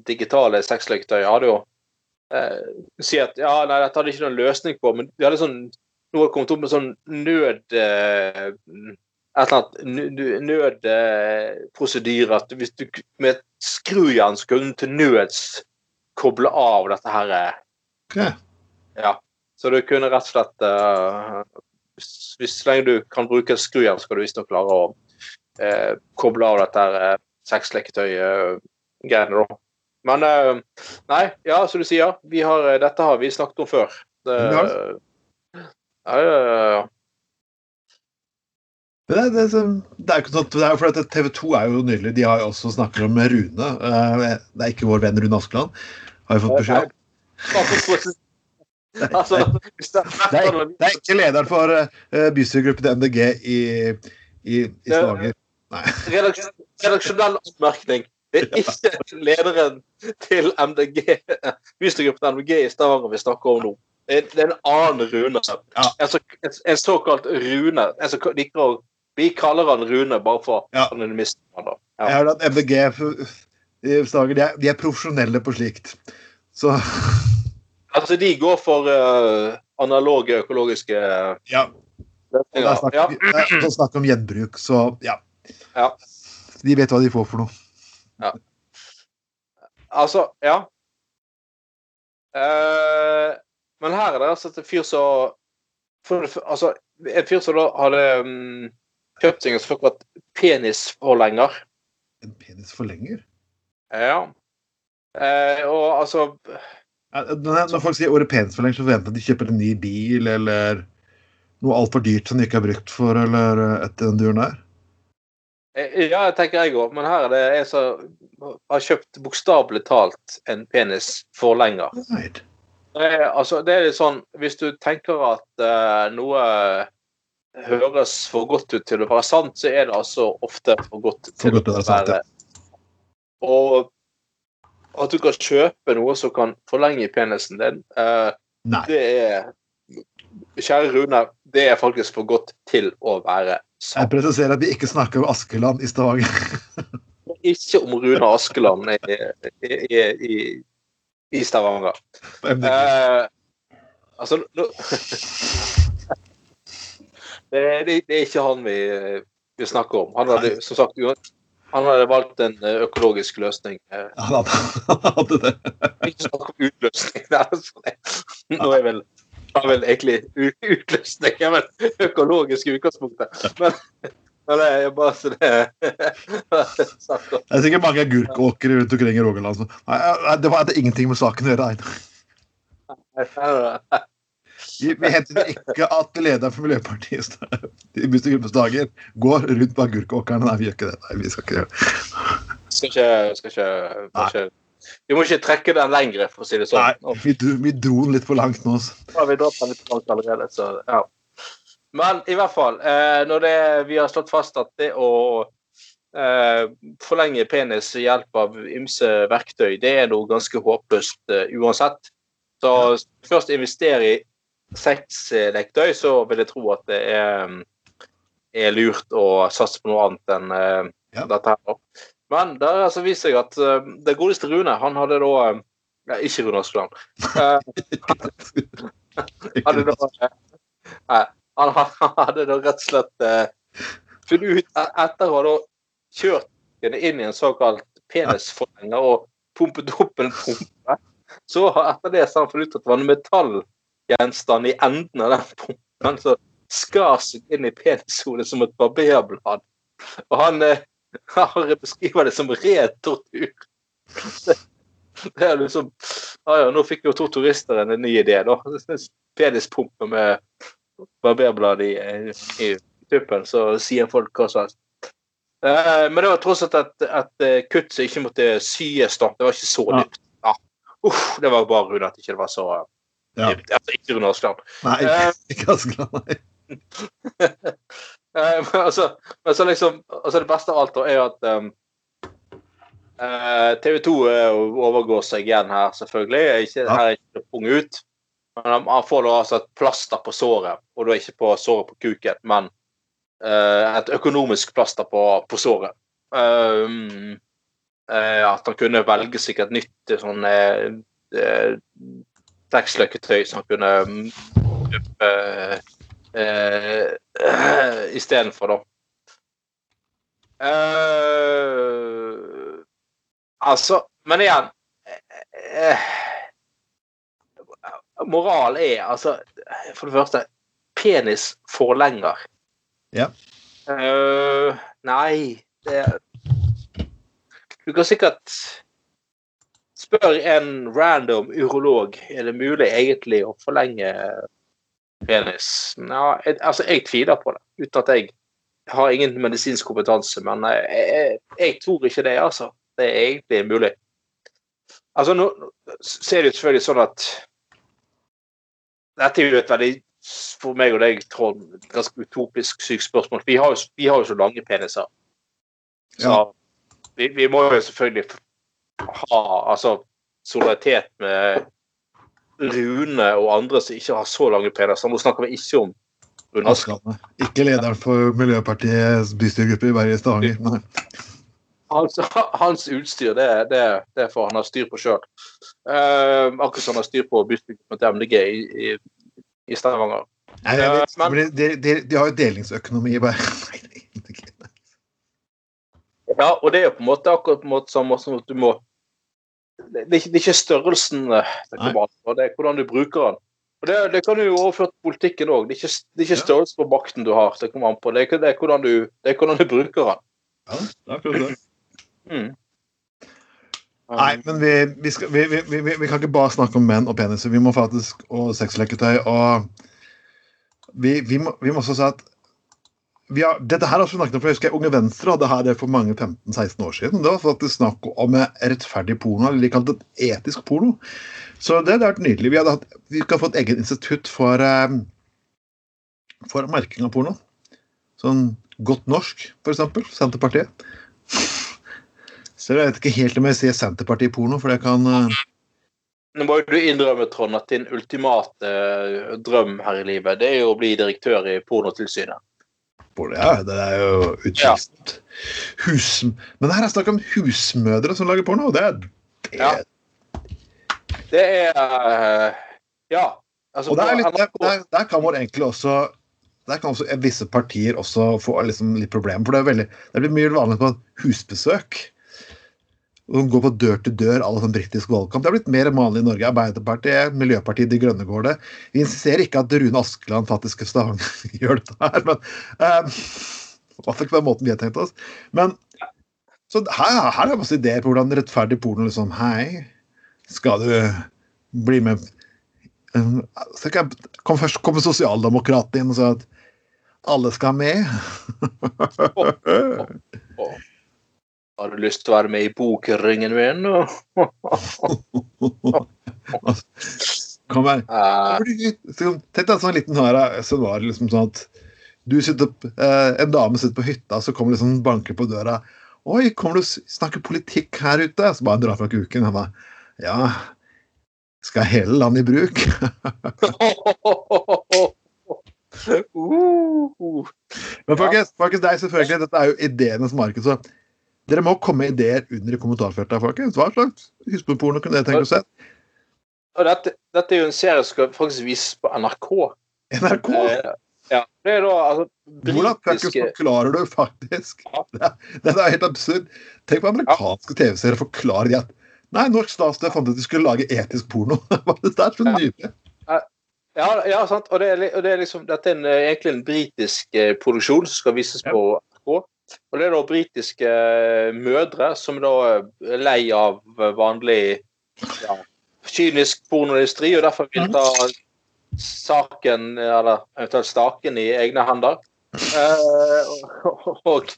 digitale sexleketøyet hadde jo eh, si at ja, nei, dette hadde ikke noen løsning på, men de hadde sånn nå har kommet opp med sånn nød eh, et eller annet nødprosedyre at hvis du med et skrujern skal du til nøds koble av dette her okay. Ja. Så du kunne rett og slett uh, hvis, Så lenge du kan bruke skrujern, skal du visstnok klare å uh, koble av dette her uh, sexleketøy-greiene, da. Men uh, Nei, ja, som du sier, vi har, eh, dette har vi snakket om før. Det, Ja. ja, ja, ja. Det, det, det er ikke sånn det er for TV 2 er jo nydelig. De har jo også snakket om Rune. Eh, Det er ikke vår venn Rune Askeland. Har vi fått beskjed om. Altså, det, er, det er ikke lederen for uh, bystyregruppen til MDG i, i, i Stavanger. Redaksjonell oppmerkning. Det er ikke lederen til MDG, bystyregruppen MDG i Stavanger vi snakker om nå. Det er, det er en annen Rune. Ja. En, så, en, en såkalt Rune. En som liker å Vi kaller han Rune bare for Ja. han da. Jeg Ja. har hørt at MDG f- de de er profesjonelle på slikt. Så Altså, de går for uh, analoge økologiske ja. Det er snakk, Ja. det er snakk om gjenbruk, så ja. Ja. De vet hva de får for noe. Altså, ja. Uh, men her er det altså et fyr som for, Altså, en fyr som da hadde um, kjøpt seg en såkalt penisforlenger. En penisforlenger? Ja. Eh, og altså Når folk sier ordet penisforlenger, så forventer jeg at de kjøper en ny bil eller noe altfor dyrt som de ikke har brukt for, eller eh, etter den duren der. eh, Ja, det tenker jeg òg, men her er det en som har kjøpt bokstavelig talt en penisforlenger. Right. Eh, altså, det er litt sånn Hvis du tenker at uh, noe høres for godt ut til å være sant, så er det altså ofte for godt For til godt å være sant, ja. Og at du kan kjøpe noe som kan forlenge penisen din, eh, det er Kjære Rune, det er faktisk for godt til å være sant. Jeg presiserer at vi ikke snakker om Askeland i Stavanger. Ikke om Rune Askeland i, i, i, i, Stavanger. Eh, altså nå det, det, det er ikke han vi, vi snakker om. Han hadde, som sagt, han hadde valgt en eh, økologisk løsning. Eh, Han hadde, han hadde det. Ikke snakk om utløsning. Det sånn- Nå er vel er vel egentlig utløsning er vel økologisk i utgangspunktet. Men, men det er bare så det. Det er sikkert mange agurkåkre rundt omkring i Rogaland som Nei, det var- hadde ingenting med saken å gjøre. Einar. Vi, vi henter ikke at lederen for Miljøpartiet i Sta- i dager går rundt på agurkåkeren. Nei, vi gjør ikke det. Nei, vi skal ikke gjøre det. Skal ikke, skal ikke, skal ikke Vi må ikke trekke den lengre, for å si det sånn. Nei, vi, dro- vi dro den litt for langt nå. så. Nå vi dratt den litt langt allerede, så ja. Men i hvert fall, eh, når det, vi har slått fast at det å eh, forlenge penis ved hjelp av ymse verktøy, det er noe ganske håpløst eh, uansett. Så først investere i sexleketøy, så vil jeg tro at det er, er lurt å satse på noe annet enn eh, Ja. dette her. Men det har altså vist seg at uh, det godeste Rune, han hadde da eh, ja, Ikke Rune Askeland. Uh, hadde da, uh, han, hadde da rett og slett uh, funnet ut Etter å ha da kjørt den inn i en såkalt penisforlenger og pumpet opp en pumpe, så etter det så har han funnet ut at det var en metallgjenstand i enden av den pumpen som skar seg inn i penishodet som et barberblad. Og han, eh, han beskriver det som red tortur. Det, det er liksom Ja ja, nå fikk jo to turister en ny idé, da. Penispumpe med barberblad i, i tuppen, så sier folk hva som helst. Eh, men det var tross alt et, et eh, kutt som ikke måtte syes, da. Det var ikke så dypt. Ja. Uff, det var bare Rune at ikke var så Ja. Altså, ikke Rune Askeland. Nei, Eh, ikke, ikke Askeland, nei. Eh, men altså, men så liksom, altså det beste av alt da er at um, TV 2 overgår seg igjen her, selvfølgelig. Ikke, Ja. Her er ikke pung ut. Men han får da altså et plaster på såret, og da ikke på såret på kuken, men uh, et økonomisk plaster på, på såret. Um, uh, at han kunne velge seg et nytt sånn eh, som kunne mm, kjøpe uh, istedenfor, da. Uh, altså Men igjen, uh, Moral er altså For det første penisforlenger. Ja. Uh, nei, det Du kan sikkert spørre en random urolog er det mulig egentlig å forlenge penis. Ja, jeg, altså, jeg tviler på det, uten at jeg har ingen medisinsk kompetanse. Men jeg, jeg, jeg tror ikke det, altså. Det er egentlig mulig. Altså, nå ser det jo selvfølgelig sånn at Dette er jo et veldig for meg og deg, Trond, ganske utopisk sykt spørsmål. Vi har jo, vi har jo så lange peniser. Så Ja. vi, vi må jo selvfølgelig ha altså solidaritet med Rune og andre som ikke har så lange peniser. Nå snakker vi ikke om Rune. Ikke lederen for Miljøpartiets bystyregruppe i Bergen Stavanger. Nei. Hans, hans utstyr, det, det, det får han ha styr på sjøl. akkurat som han har styr på bystyregruppen med MDG i, i, i Stavanger. Nei, vet, men- men de, de, de har jo delingsøkonomi. Bare. Nei, det er egentlig ikke det. Ja, og det er jo på en måte akkurat på en måte samme som at du må Det det er ikke, størrelsen eh, det kommer an på, det er hvordan du bruker den. Og Det, det kan du jo overføre til politikken òg. Det, det er ikke størrelsen på makten du har, det kommer an på. Det er, det er, hvordan, du, det er hvordan du bruker den. Ja, det er akkurat det. Mm. Nei, men vi, vi, skal, vi, vi, kan ikke bare snakke om menn og peniser. Vi må faktisk Og sexleketøy. Og vi, vi, må, vi må også si at har, Dette her har vi snakket om, for jeg husker Unge Venstre hadde her det for mange 15-16 år siden. Det var faktisk snakk om rettferdig porno, eller de kalte det etisk porno. Så det hadde vært nydelig. Vi, hadde hatt, vi kan få et eget institutt for, eh, for merking av porno. Sånn godt norsk, eksempel. Senterpartiet. Så jeg vet ikke helt om jeg sier Senterpartiet-porno, for det kan eh, Nå må jo du innrømme, Trond, at din ultimate eh, drøm her i livet, det er jo å bli direktør i Pornotilsynet. Porno, Ja, det er jo utvilsomt. Hus... Men her er det snakk om husmødre som lager porno. Det er, det, Ja. Det er eh, Ja. Altså, og det er litt, der, der, der kan man egentlig også der kan også visse partier også få liksom litt problemer. For det er veldig, det blir mye vanlig på husbesøk. Og gå på dør til dør, alle sånn britisk valgkamp. Det er blitt mer vanlig i Norge. Arbeiderpartiet, Miljøpartiet De Grønne går det. Vi insisterer ikke at Rune Askeland faktisk gjør dette her, men um, I hvert ikke på den måten vi har tenkt oss. Men så her, her er masse ideer på hvordan rettferdig porno liksom Hei, skal du bli med um, jeg, kom først kommer sosialdemokratene inn og sier at alle skal med. Har du lyst til å være med i bokringen min? Kom her. Eh, Tenk deg en sånn liten her, så var det liksom sånn at du sitter, eh, en dame sitter på hytta, så kommer liksom banker på døra. Oi, kommer du og snakker politikk her ute? Så bare drar fra kuken. Han bare Ja, skal hele landet i bruk? uh, Men folkens, folkens, det er selvfølgelig, dette er jo ideenes marked, så dere må komme med ideer under i kommentarfeltet. folkens. Hva slags husmorporno kunne dere tenke å se? og dette, dette er jo en serie som skal faktisk vises på NRK. NRK? Eh, ja, det er da altså Hvordan fuckings forklarer du faktisk? Ja. Det Det er helt absurd. Tenk på amerikanske TV-serier forklarer de at Nei, norsk statsstøtte fant ut at de skulle lage etisk porno. det er så Ja. nydelig. Ja, ja sant. Og det er, og det er liksom, dette er en, eh, egentlig en britisk eh, produksjon som skal vises Ja. på. Og det er da britiske eh, mødre som da er lei av eh, vanlig ja, kynisk pornoindustri, og derfor vil ta saken, eller eventuelt staken, i egne hender. Eh, og, og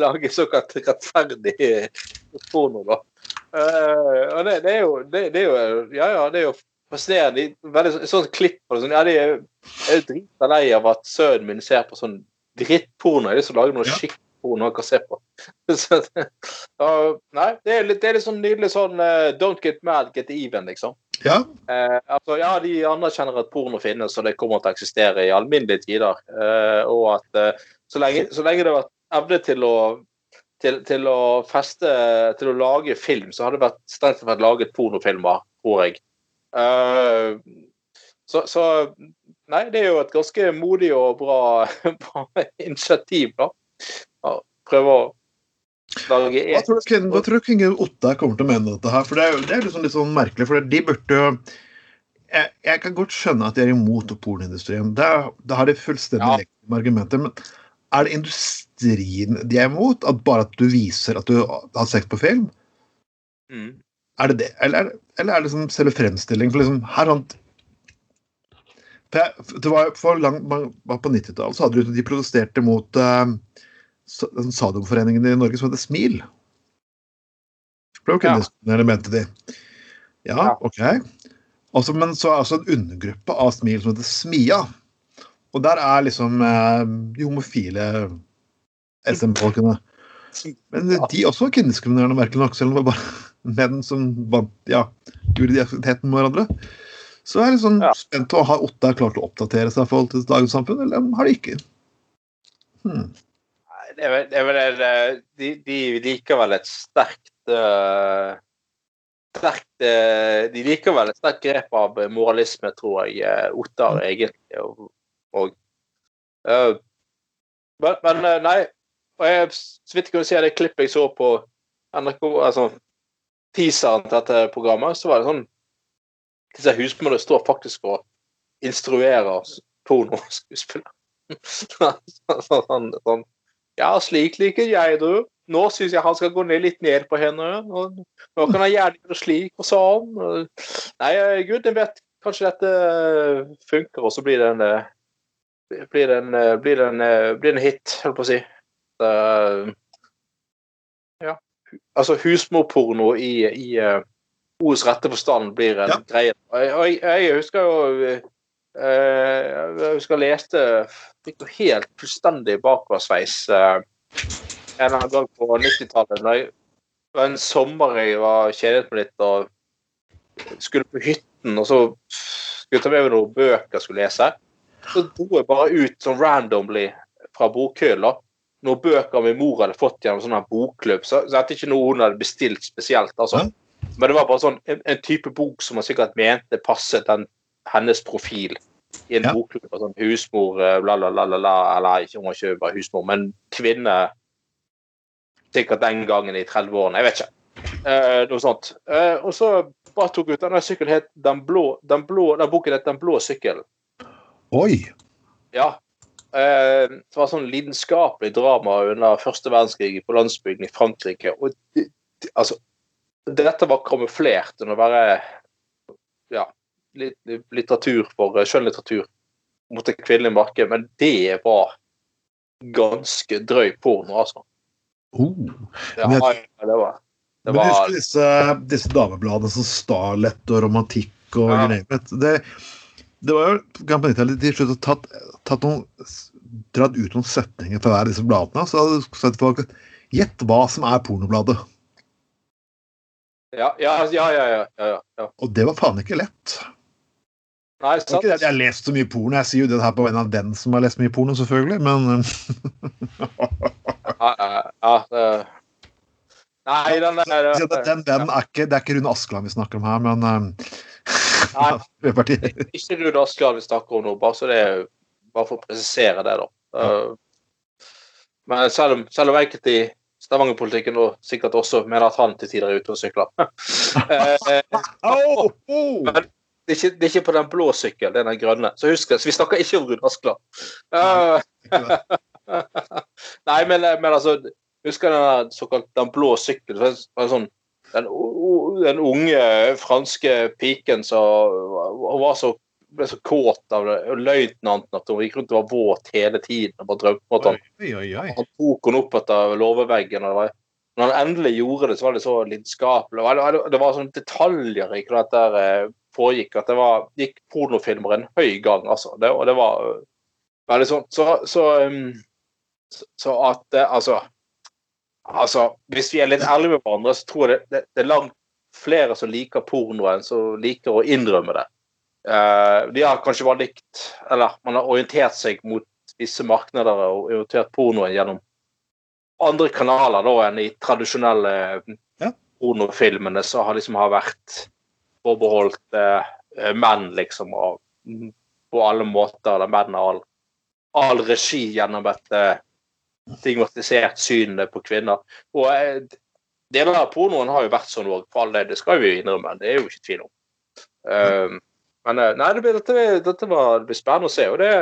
lage såkalt rettferdig porno, da. Eh, og det, det er jo det, det er jo Ja, ja, det er jo fascinerende. Veldig sånn, sånn klipp på det. Sånn, ja, de er er drita lei av at sønnen min ser på sånn drittporno. Jeg har lyst til å lage noe skikkelig porno noe å se på. Så, uh, nei, det er, litt, det er litt sånn nydelig sånn uh, Don't get mad, get even, liksom. Ja, Eh, altså, ja, De anerkjenner at porno finnes, og det kommer til å eksistere i alminnelige tider. Eh, og at så, lenge, så lenge det har vært evne til å til, til å feste Til å lage film, så har det vært strengt tatt vært laget pornofilmer, tror jeg. Eh, så, så Nei, det er jo et ganske modig og bra, bra initiativ, da. Ja, prøve å lage Hva tror du, hva tror du King Otta kommer til å mene om dette her? For det er jo det er liksom litt sånn merkelig, for de burde jo jeg, jeg kan godt skjønne at de er imot pornoindustrien. Da har de fullstendig Ja. argumenter. Men er det industrien de er imot? At bare at du viser at du har sex på film? Mm. Er det det? Eller, eller er det liksom selve fremstilling? For liksom, her sånn det var for lang, var På 90-tallet så hadde du de protesterte mot uh, Sadomforeningen i Norge som heter SMIL. Var Ja. kvinneskoler, mente de. Ja. OK. Altså, men så er også en undergruppe av SMIL som heter SMIA. Og der er liksom eh, de homofile SM-folkene. Men de også var kvinnediskriminerende, merkelig nok, selv om det var bare menn som ja, gjorde de aktiviteten med hverandre. Så jeg er sånn Ja. spent på har Ottar klart å oppdatere seg i forhold til dagens samfunn, eller har de ikke? Hmm. Det er vel, det er vel eh, de, de liker vel et sterkt uh, sterkt uh, De liker vel et sterkt grep av moralisme, tror jeg, Ottar egentlig. Og, og uh, men, men nei. Og jeg, så vidt jeg kunne se det klippet jeg så på NRK, altså teaseren til dette programmet, så var det sånn Disse husmødrene står faktisk og instruerer pornoskuespillere. sånn, sånn, sånn ja, slik liker jeg det. Nå syns jeg han skal gå ned litt ned på henne. Nå kan han gjerne gjøre slik og sånn. Nei, gud, jeg vet kanskje dette funker, og så blir det en eh, blir det en, eh, blir det en, eh, blir det en hit, holdt på å si. Uh, ja. Altså husmorporno i, i uh, ordets rette forstand blir en Ja. greie. Og jeg, jeg, husker jo Jeg husker jeg leste Fikk jo helt fullstendig bakoversveis eh, en eller annen gang på 90-tallet. Det var en sommer jeg var kjedet med litt og skulle på hytten, og så skulle jeg ta med meg noen bøker jeg skulle lese. Så dro jeg bare ut sånn randomly fra bokhylla noen bøker min mor hadde fått gjennom sånn bokklubb. Så, så dette er ikke noe hun hadde bestilt spesielt. altså. Men det var bare sånn en, en type bok som man sikkert mente passet den, hennes profil i en Ja. bokklubb. Sånn husmor, eh, bla, bla, bla, bla, eller ikke, hun var ikke bare husmor, men kvinne Sikkert den gangen i 30-årene. Jeg vet ikke. Eh, noe sånt. Eh, og så bare tok ut denne sykkelen het Den blå, den blå, den boken het Den blå sykkelen. Oi! Ja. Eh, det var sånn lidenskapelig drama under første verdenskrig på landsbygden i Frankrike. Og de, de, altså, dette var kamuflert under å være ja, litteratur for eh, skjønnlitteratur mot det kvinnelige markedet, men det var ganske drøy porno, altså. Oh. Det, Men det var det Men husker disse, disse damebladene som Starlet og Romantikk og Ja. Greier. Det, det var jo kan på 90-tallet slutt tatt, tatt noen, dratt ut noen setninger fra disse bladene. Så hadde du sett folk Gjett hva som er pornobladet. ja, ja, ja, ja, ja, ja, ja. Og det var faen ikke lett. Nei, Det er sant. ikke det at jeg har lest så mye porno. Jeg sier jo det her på vegne av den som har lest mye porno, selvfølgelig, men Ja, ja, ja, det- Nei, den der Så den, den er ikke Det er ikke Rune Askeland vi snakker om her, men Nei, Nei. er Ikke Rune Askeland vi snakker om nå, bare, så det er, bare for å presisere det, da. Ja. men selv om, selv om enkelte i Stavanger-politikken og sikkert også mener at han til tider er ute og sykler. Eh, det, er ikke, det er ikke på den blå sykkelen, det er den grønne. Så husk det. Så vi snakker ikke om Rune Askeland. Uh, Nei, men, men altså Husker den såkalt den blå sykkelen? Sånn, den, den unge franske piken som var så, ble så kåt av det, og løytnanten at hun gikk rundt og var våt hele tiden. og bare drømte at han, Oi, oi, oi. han tok henne opp etter låveveggen. og det var- Når han endelig gjorde det, så var det så lidenskapelig. Det var, det var sånne detaljer i hva dette eh, foregikk. At det var, gikk pornofilmer en høy gang, altså. Det, og det var veldig sånn. Så, så, um, så, så at eh, altså Altså, hvis vi er litt ærlige med hverandre, så tror jeg det, det, det er langt flere som liker porno enn som liker å innrømme det. Uh, de har kanskje bare likt Eller man har orientert seg mot visse markeder og orientert pornoen gjennom andre kanaler da enn i tradisjonelle Ja. pornofilmene som har liksom har vært forbeholdt eh, eh, menn, liksom, og mm, på alle måter. Der menn har all, all regi gjennom et eh, stigmatisert syn på kvinner. Og eh, deler av pornoen har jo vært sånn òg, for all det. Det skal vi jo innrømme. Det er jo ikke tvil om. Um, men eh, nei, det blir, dette, dette var, det blir spennende å se. Og det,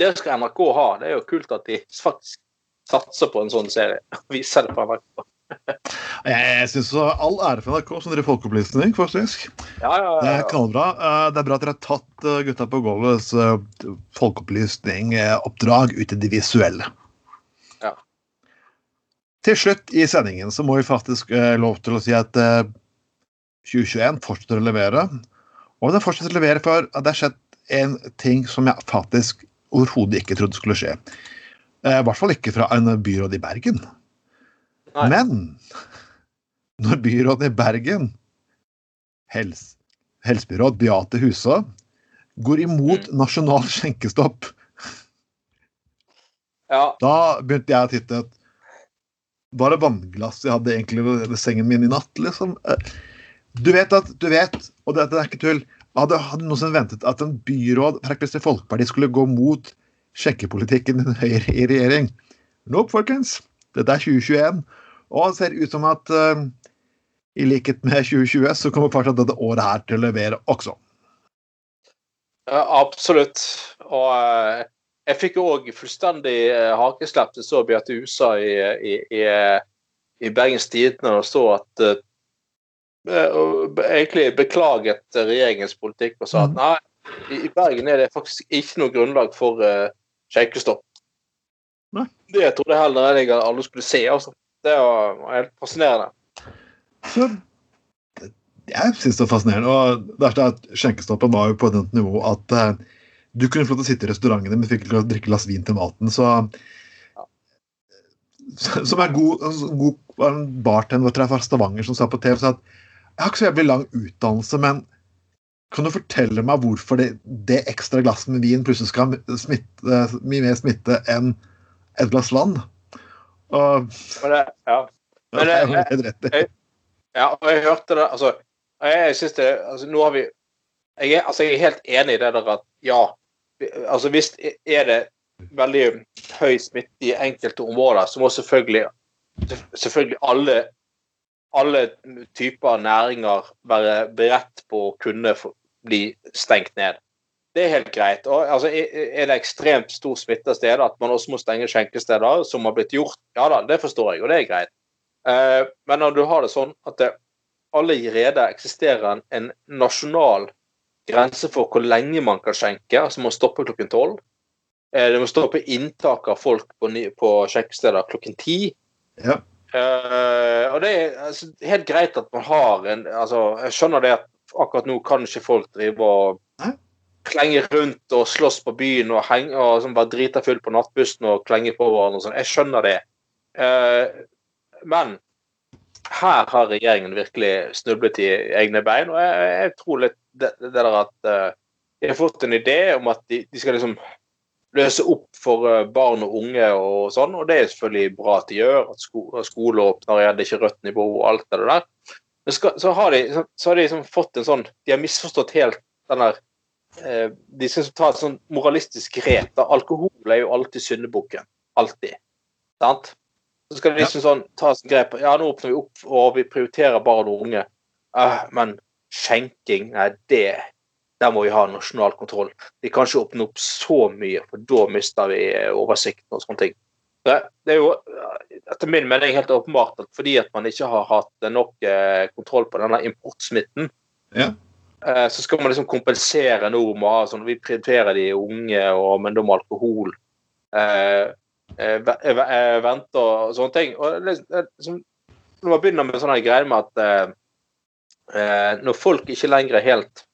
det skal NRK ha. Det er jo kult at de faktisk satser på en sånn serie. og Viser det på NRK. Jeg syns all ære for NRK som driver folkeopplysning, faktisk. Ja, ja, Det ja, er knallbra. Eh, Det er bra at dere har tatt eh, gutta på gulvets folkeopplysningoppdrag folkeopplysning-oppdrag ut i det visuelle. Ja. Til slutt i sendingen så må vi faktisk eh, lov til å si at eh, 2021 fortsetter å levere. Og det fortsetter å levere for at det har skjedd en ting som jeg faktisk overhodet ikke trodde skulle skje. Eh, I hvert fall ikke fra en byråd i Bergen. Nei. Men når byråden i Bergen, helse, helsebyråd Beate Husa, går imot Mm. nasjonal skjenkestopp, ja. da begynte jeg å titte Var det vannglass jeg hadde egentlig ved ved sengen min i natt, liksom? Eh, Du vet at Du vet, og dette er ikke tull, hadde, hadde noensinne ventet at en byråd fra Kristelig Folkeparti skulle gå mot skjenkepolitikken til Høyre i regjering? Nope, folkens. Dette er 2021. Og det ser ut som at uh, i likhet med 2020 så kommer fortsatt dette året her til å levere også. Ja, absolutt. Og uh, jeg fikk òg fullstendig uh, hakeslepp til så Beate USA i, i, i, i Bergens Tidende og så at uh, egentlig beklaget regjeringens politikk og sa at Mhm. nei, i, Bergen er det faktisk ikke noe grunnlag for uh, skjenkestopp. Det trodde jeg heller jeg alle skulle se. altså. Det var helt fascinerende. Så jeg syns det er fascinerende. Og det er at skjenkestoppen var jo på et nivå at eh, du kunne få lov til å sitte i restaurantene, men fikk ikke drikke glass vin til maten. Så Som er god, altså, god en bartender tror jeg, fra Stavanger som sa på TV sa at jeg har ikke så jævlig lang utdannelse, men kan du fortelle meg hvorfor det, det ekstra glasset med vin plutselig skal ha mye mer smitte enn et glass vann? Og Men det, ja. Men det jeg, i. Ja, og jeg hørte det Altså, jeg, jeg synes det altså, Nå har vi jeg altså, jeg er helt enig i det der at ja Altså, hvis er det veldig høy smitte i enkelte områder, så må selvfølgelig selvfølgelig alle alle typer næringer være beredt på å kunne bli stengt ned. Det er helt greit. Og, altså, er det ekstremt stor smitte steder at man også må stenge skjenkesteder, som har blitt gjort, ja da, det forstår jeg, og det er greit. Eh, men når du har det sånn at det allerede eksisterer en, en nasjonal grense for hvor lenge man kan skjenke, altså man stopper klokken tolv. Eh, det må stoppe inntak av folk på, på skjenkesteder klokken ti. Ja. Eh, og det er altså, helt greit at man har en altså, Jeg skjønner det at akkurat nå kan ikke folk drive og. Klenge rundt og slåss på byen og, henge, og sånn, bare drita full på nattbussen og klenge på hverandre og sånn. Jeg skjønner det. Uh, men her har regjeringen virkelig snublet i egne bein, og jeg, jeg tror litt det, det der at uh, de har fått en idé om at de, de skal liksom løse opp for eh, barn og unge og sånn, og det er selvfølgelig bra at de gjør. At sko skole åpner igjen, det er ikke rødt nivå og alt det der. Men skal, så har de, så, så har de liksom fått en sånn De har misforstått helt den der eh, De skal ta et sånn moralistisk grep. da Alkohol er jo alltid syndebukken. Alltid. Sant? Så skal de liksom sånn ta et grep. Ja, nå åpner vi opp, og vi prioriterer barn og unge. Eh, men skjenking, nei, det der må vi ha nasjonal kontroll. Vi kan ikke åpne opp så mye, for da mister vi eh, oversikten og sånne ting. Det, det er jo eh, etter min mening helt åpenbart at fordi at man ikke har hatt nok eh, kontroll på denne importsmitten, Ja. Eh, så skal man liksom kompensere nå med å ha sånn Vi prioriterer de unge, og, men da må alkohol eh, eh, eh, vente og sånne ting. Og det, liksom, når man begynner med sånne greier med at eh, når folk ikke lenger helt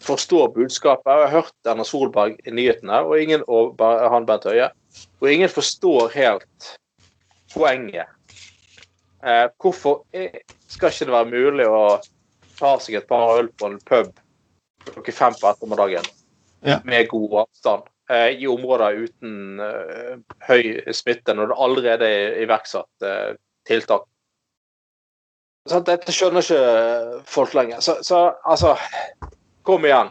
forstår budskapet. Jeg har hørt Erna Solberg i nyhetene og, ingen, og han Bent Høie, og ingen forstår helt poenget. Eh, hvorfor skal ikke det være mulig å ta seg et par øl på en pub klokken fem på ettermiddagen Ja. med god avstand eh, i områder uten eh, høy smitte, når det allerede er iverksatt eh, tiltak? Så Dette skjønner ikke folk lenger. Så, så altså Kom igjen.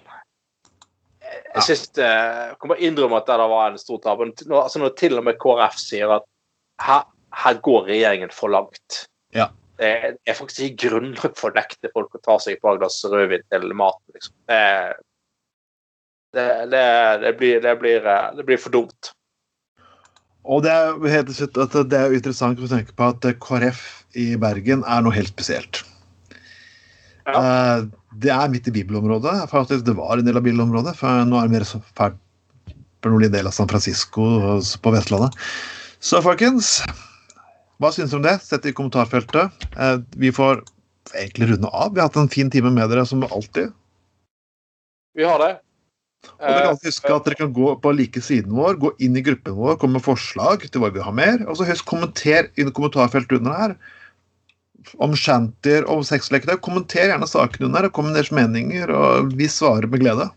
Jeg synes, eh, jeg kommer innrømme at det var en stor tap. Når, altså når til og med KrF sier at her, her går regjeringen for langt. Ja. Det er, faktisk ikke grunnlag for å nekte folk å ta seg et par glass rødvin til maten. Liksom. Det, det, det, blir, det, blir, eh, det blir for dumt. Og det er helt slutt at det er interessant å tenke på at KrF i Bergen er noe helt spesielt. Ja. Eh, Det er midt i bibelområdet. Faktisk, det var en del av bibelområdet, for nå er det mer så fælt for noen del av San Francisco på Vestlandet. Så folkens, hva syns dere om det? Sett i kommentarfeltet. Eh, Vi får egentlig runde av. Vi har hatt en fin time med dere som alltid. Vi har det. Og dere kan Eh, huske at dere kan gå på like siden vår, gå inn i gruppen vår, komme med forslag til hva vi vil ha mer. Og så høyst kommenter i kommentarfeltet under her. Om shantyer, om sexleketøy. Kommenter gjerne saken under og kom med deres meninger, og vi svarer med glede.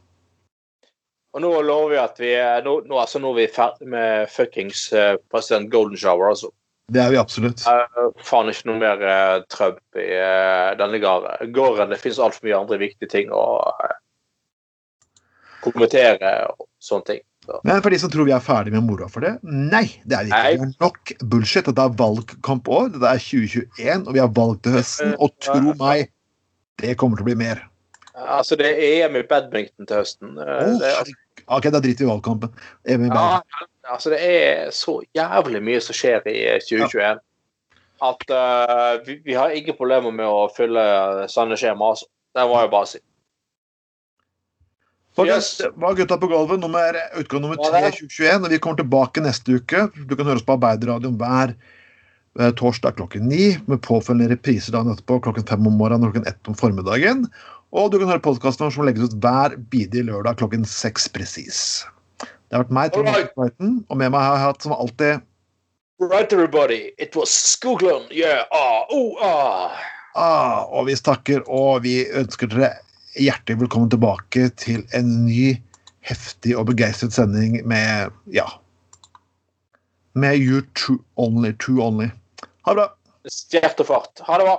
Og nå lover vi at vi nå, nå, altså, nå er vi ferdig med fuckings uh, president Golden Shower, altså. Det er vi absolutt. Uh, faen ikke noe mer uh, Trump i uh, denne gården. Det finnes altfor mye andre viktige ting å uh, kommentere og sånne ting. Så. Men for de som tror vi er ferdig med moroa for det, nei, det er vi ikke. Nei. Det er nok bullshit. Dette er valgkampår. Dette er 2021, og vi har valg til høsten. Og tro meg, det kommer til å bli mer. Altså, det er EM i badminton til høsten. Eh, Å, det, er... ok, da driter vi i valgkampen. EM i badminton. ja, altså, det er så jævlig mye som skjer i eh, 2021 at uh, vi, vi har ikke problemer med å fylle sanne skjema, altså. Det må jeg bare si. Folkens, Yes. var Gutta på gulvet, nummer, utgave nummer 3 2021. Og vi kommer tilbake neste uke. Du kan høre oss på Arbeiderradioen hver eh, torsdag klokken ni, med påfølgende repriser dagen etterpå klokken fem om morgenen og klokken ett om formiddagen. Og du kan høre podkasten som legges ut hver bidige lørdag klokken seks presis. Det har vært meg, Trond right. Martin, og med meg har jeg hatt som alltid Right, everybody. It was Skoglund. Yeah. Ah, oh, ah. ah, Og vi takker, og vi ønsker dere hjertelig velkommen tilbake til en ny heftig og begeistret sending med ja med You Two Only, Two Only. Ha det bra. Stjert og fart. Ha det bra.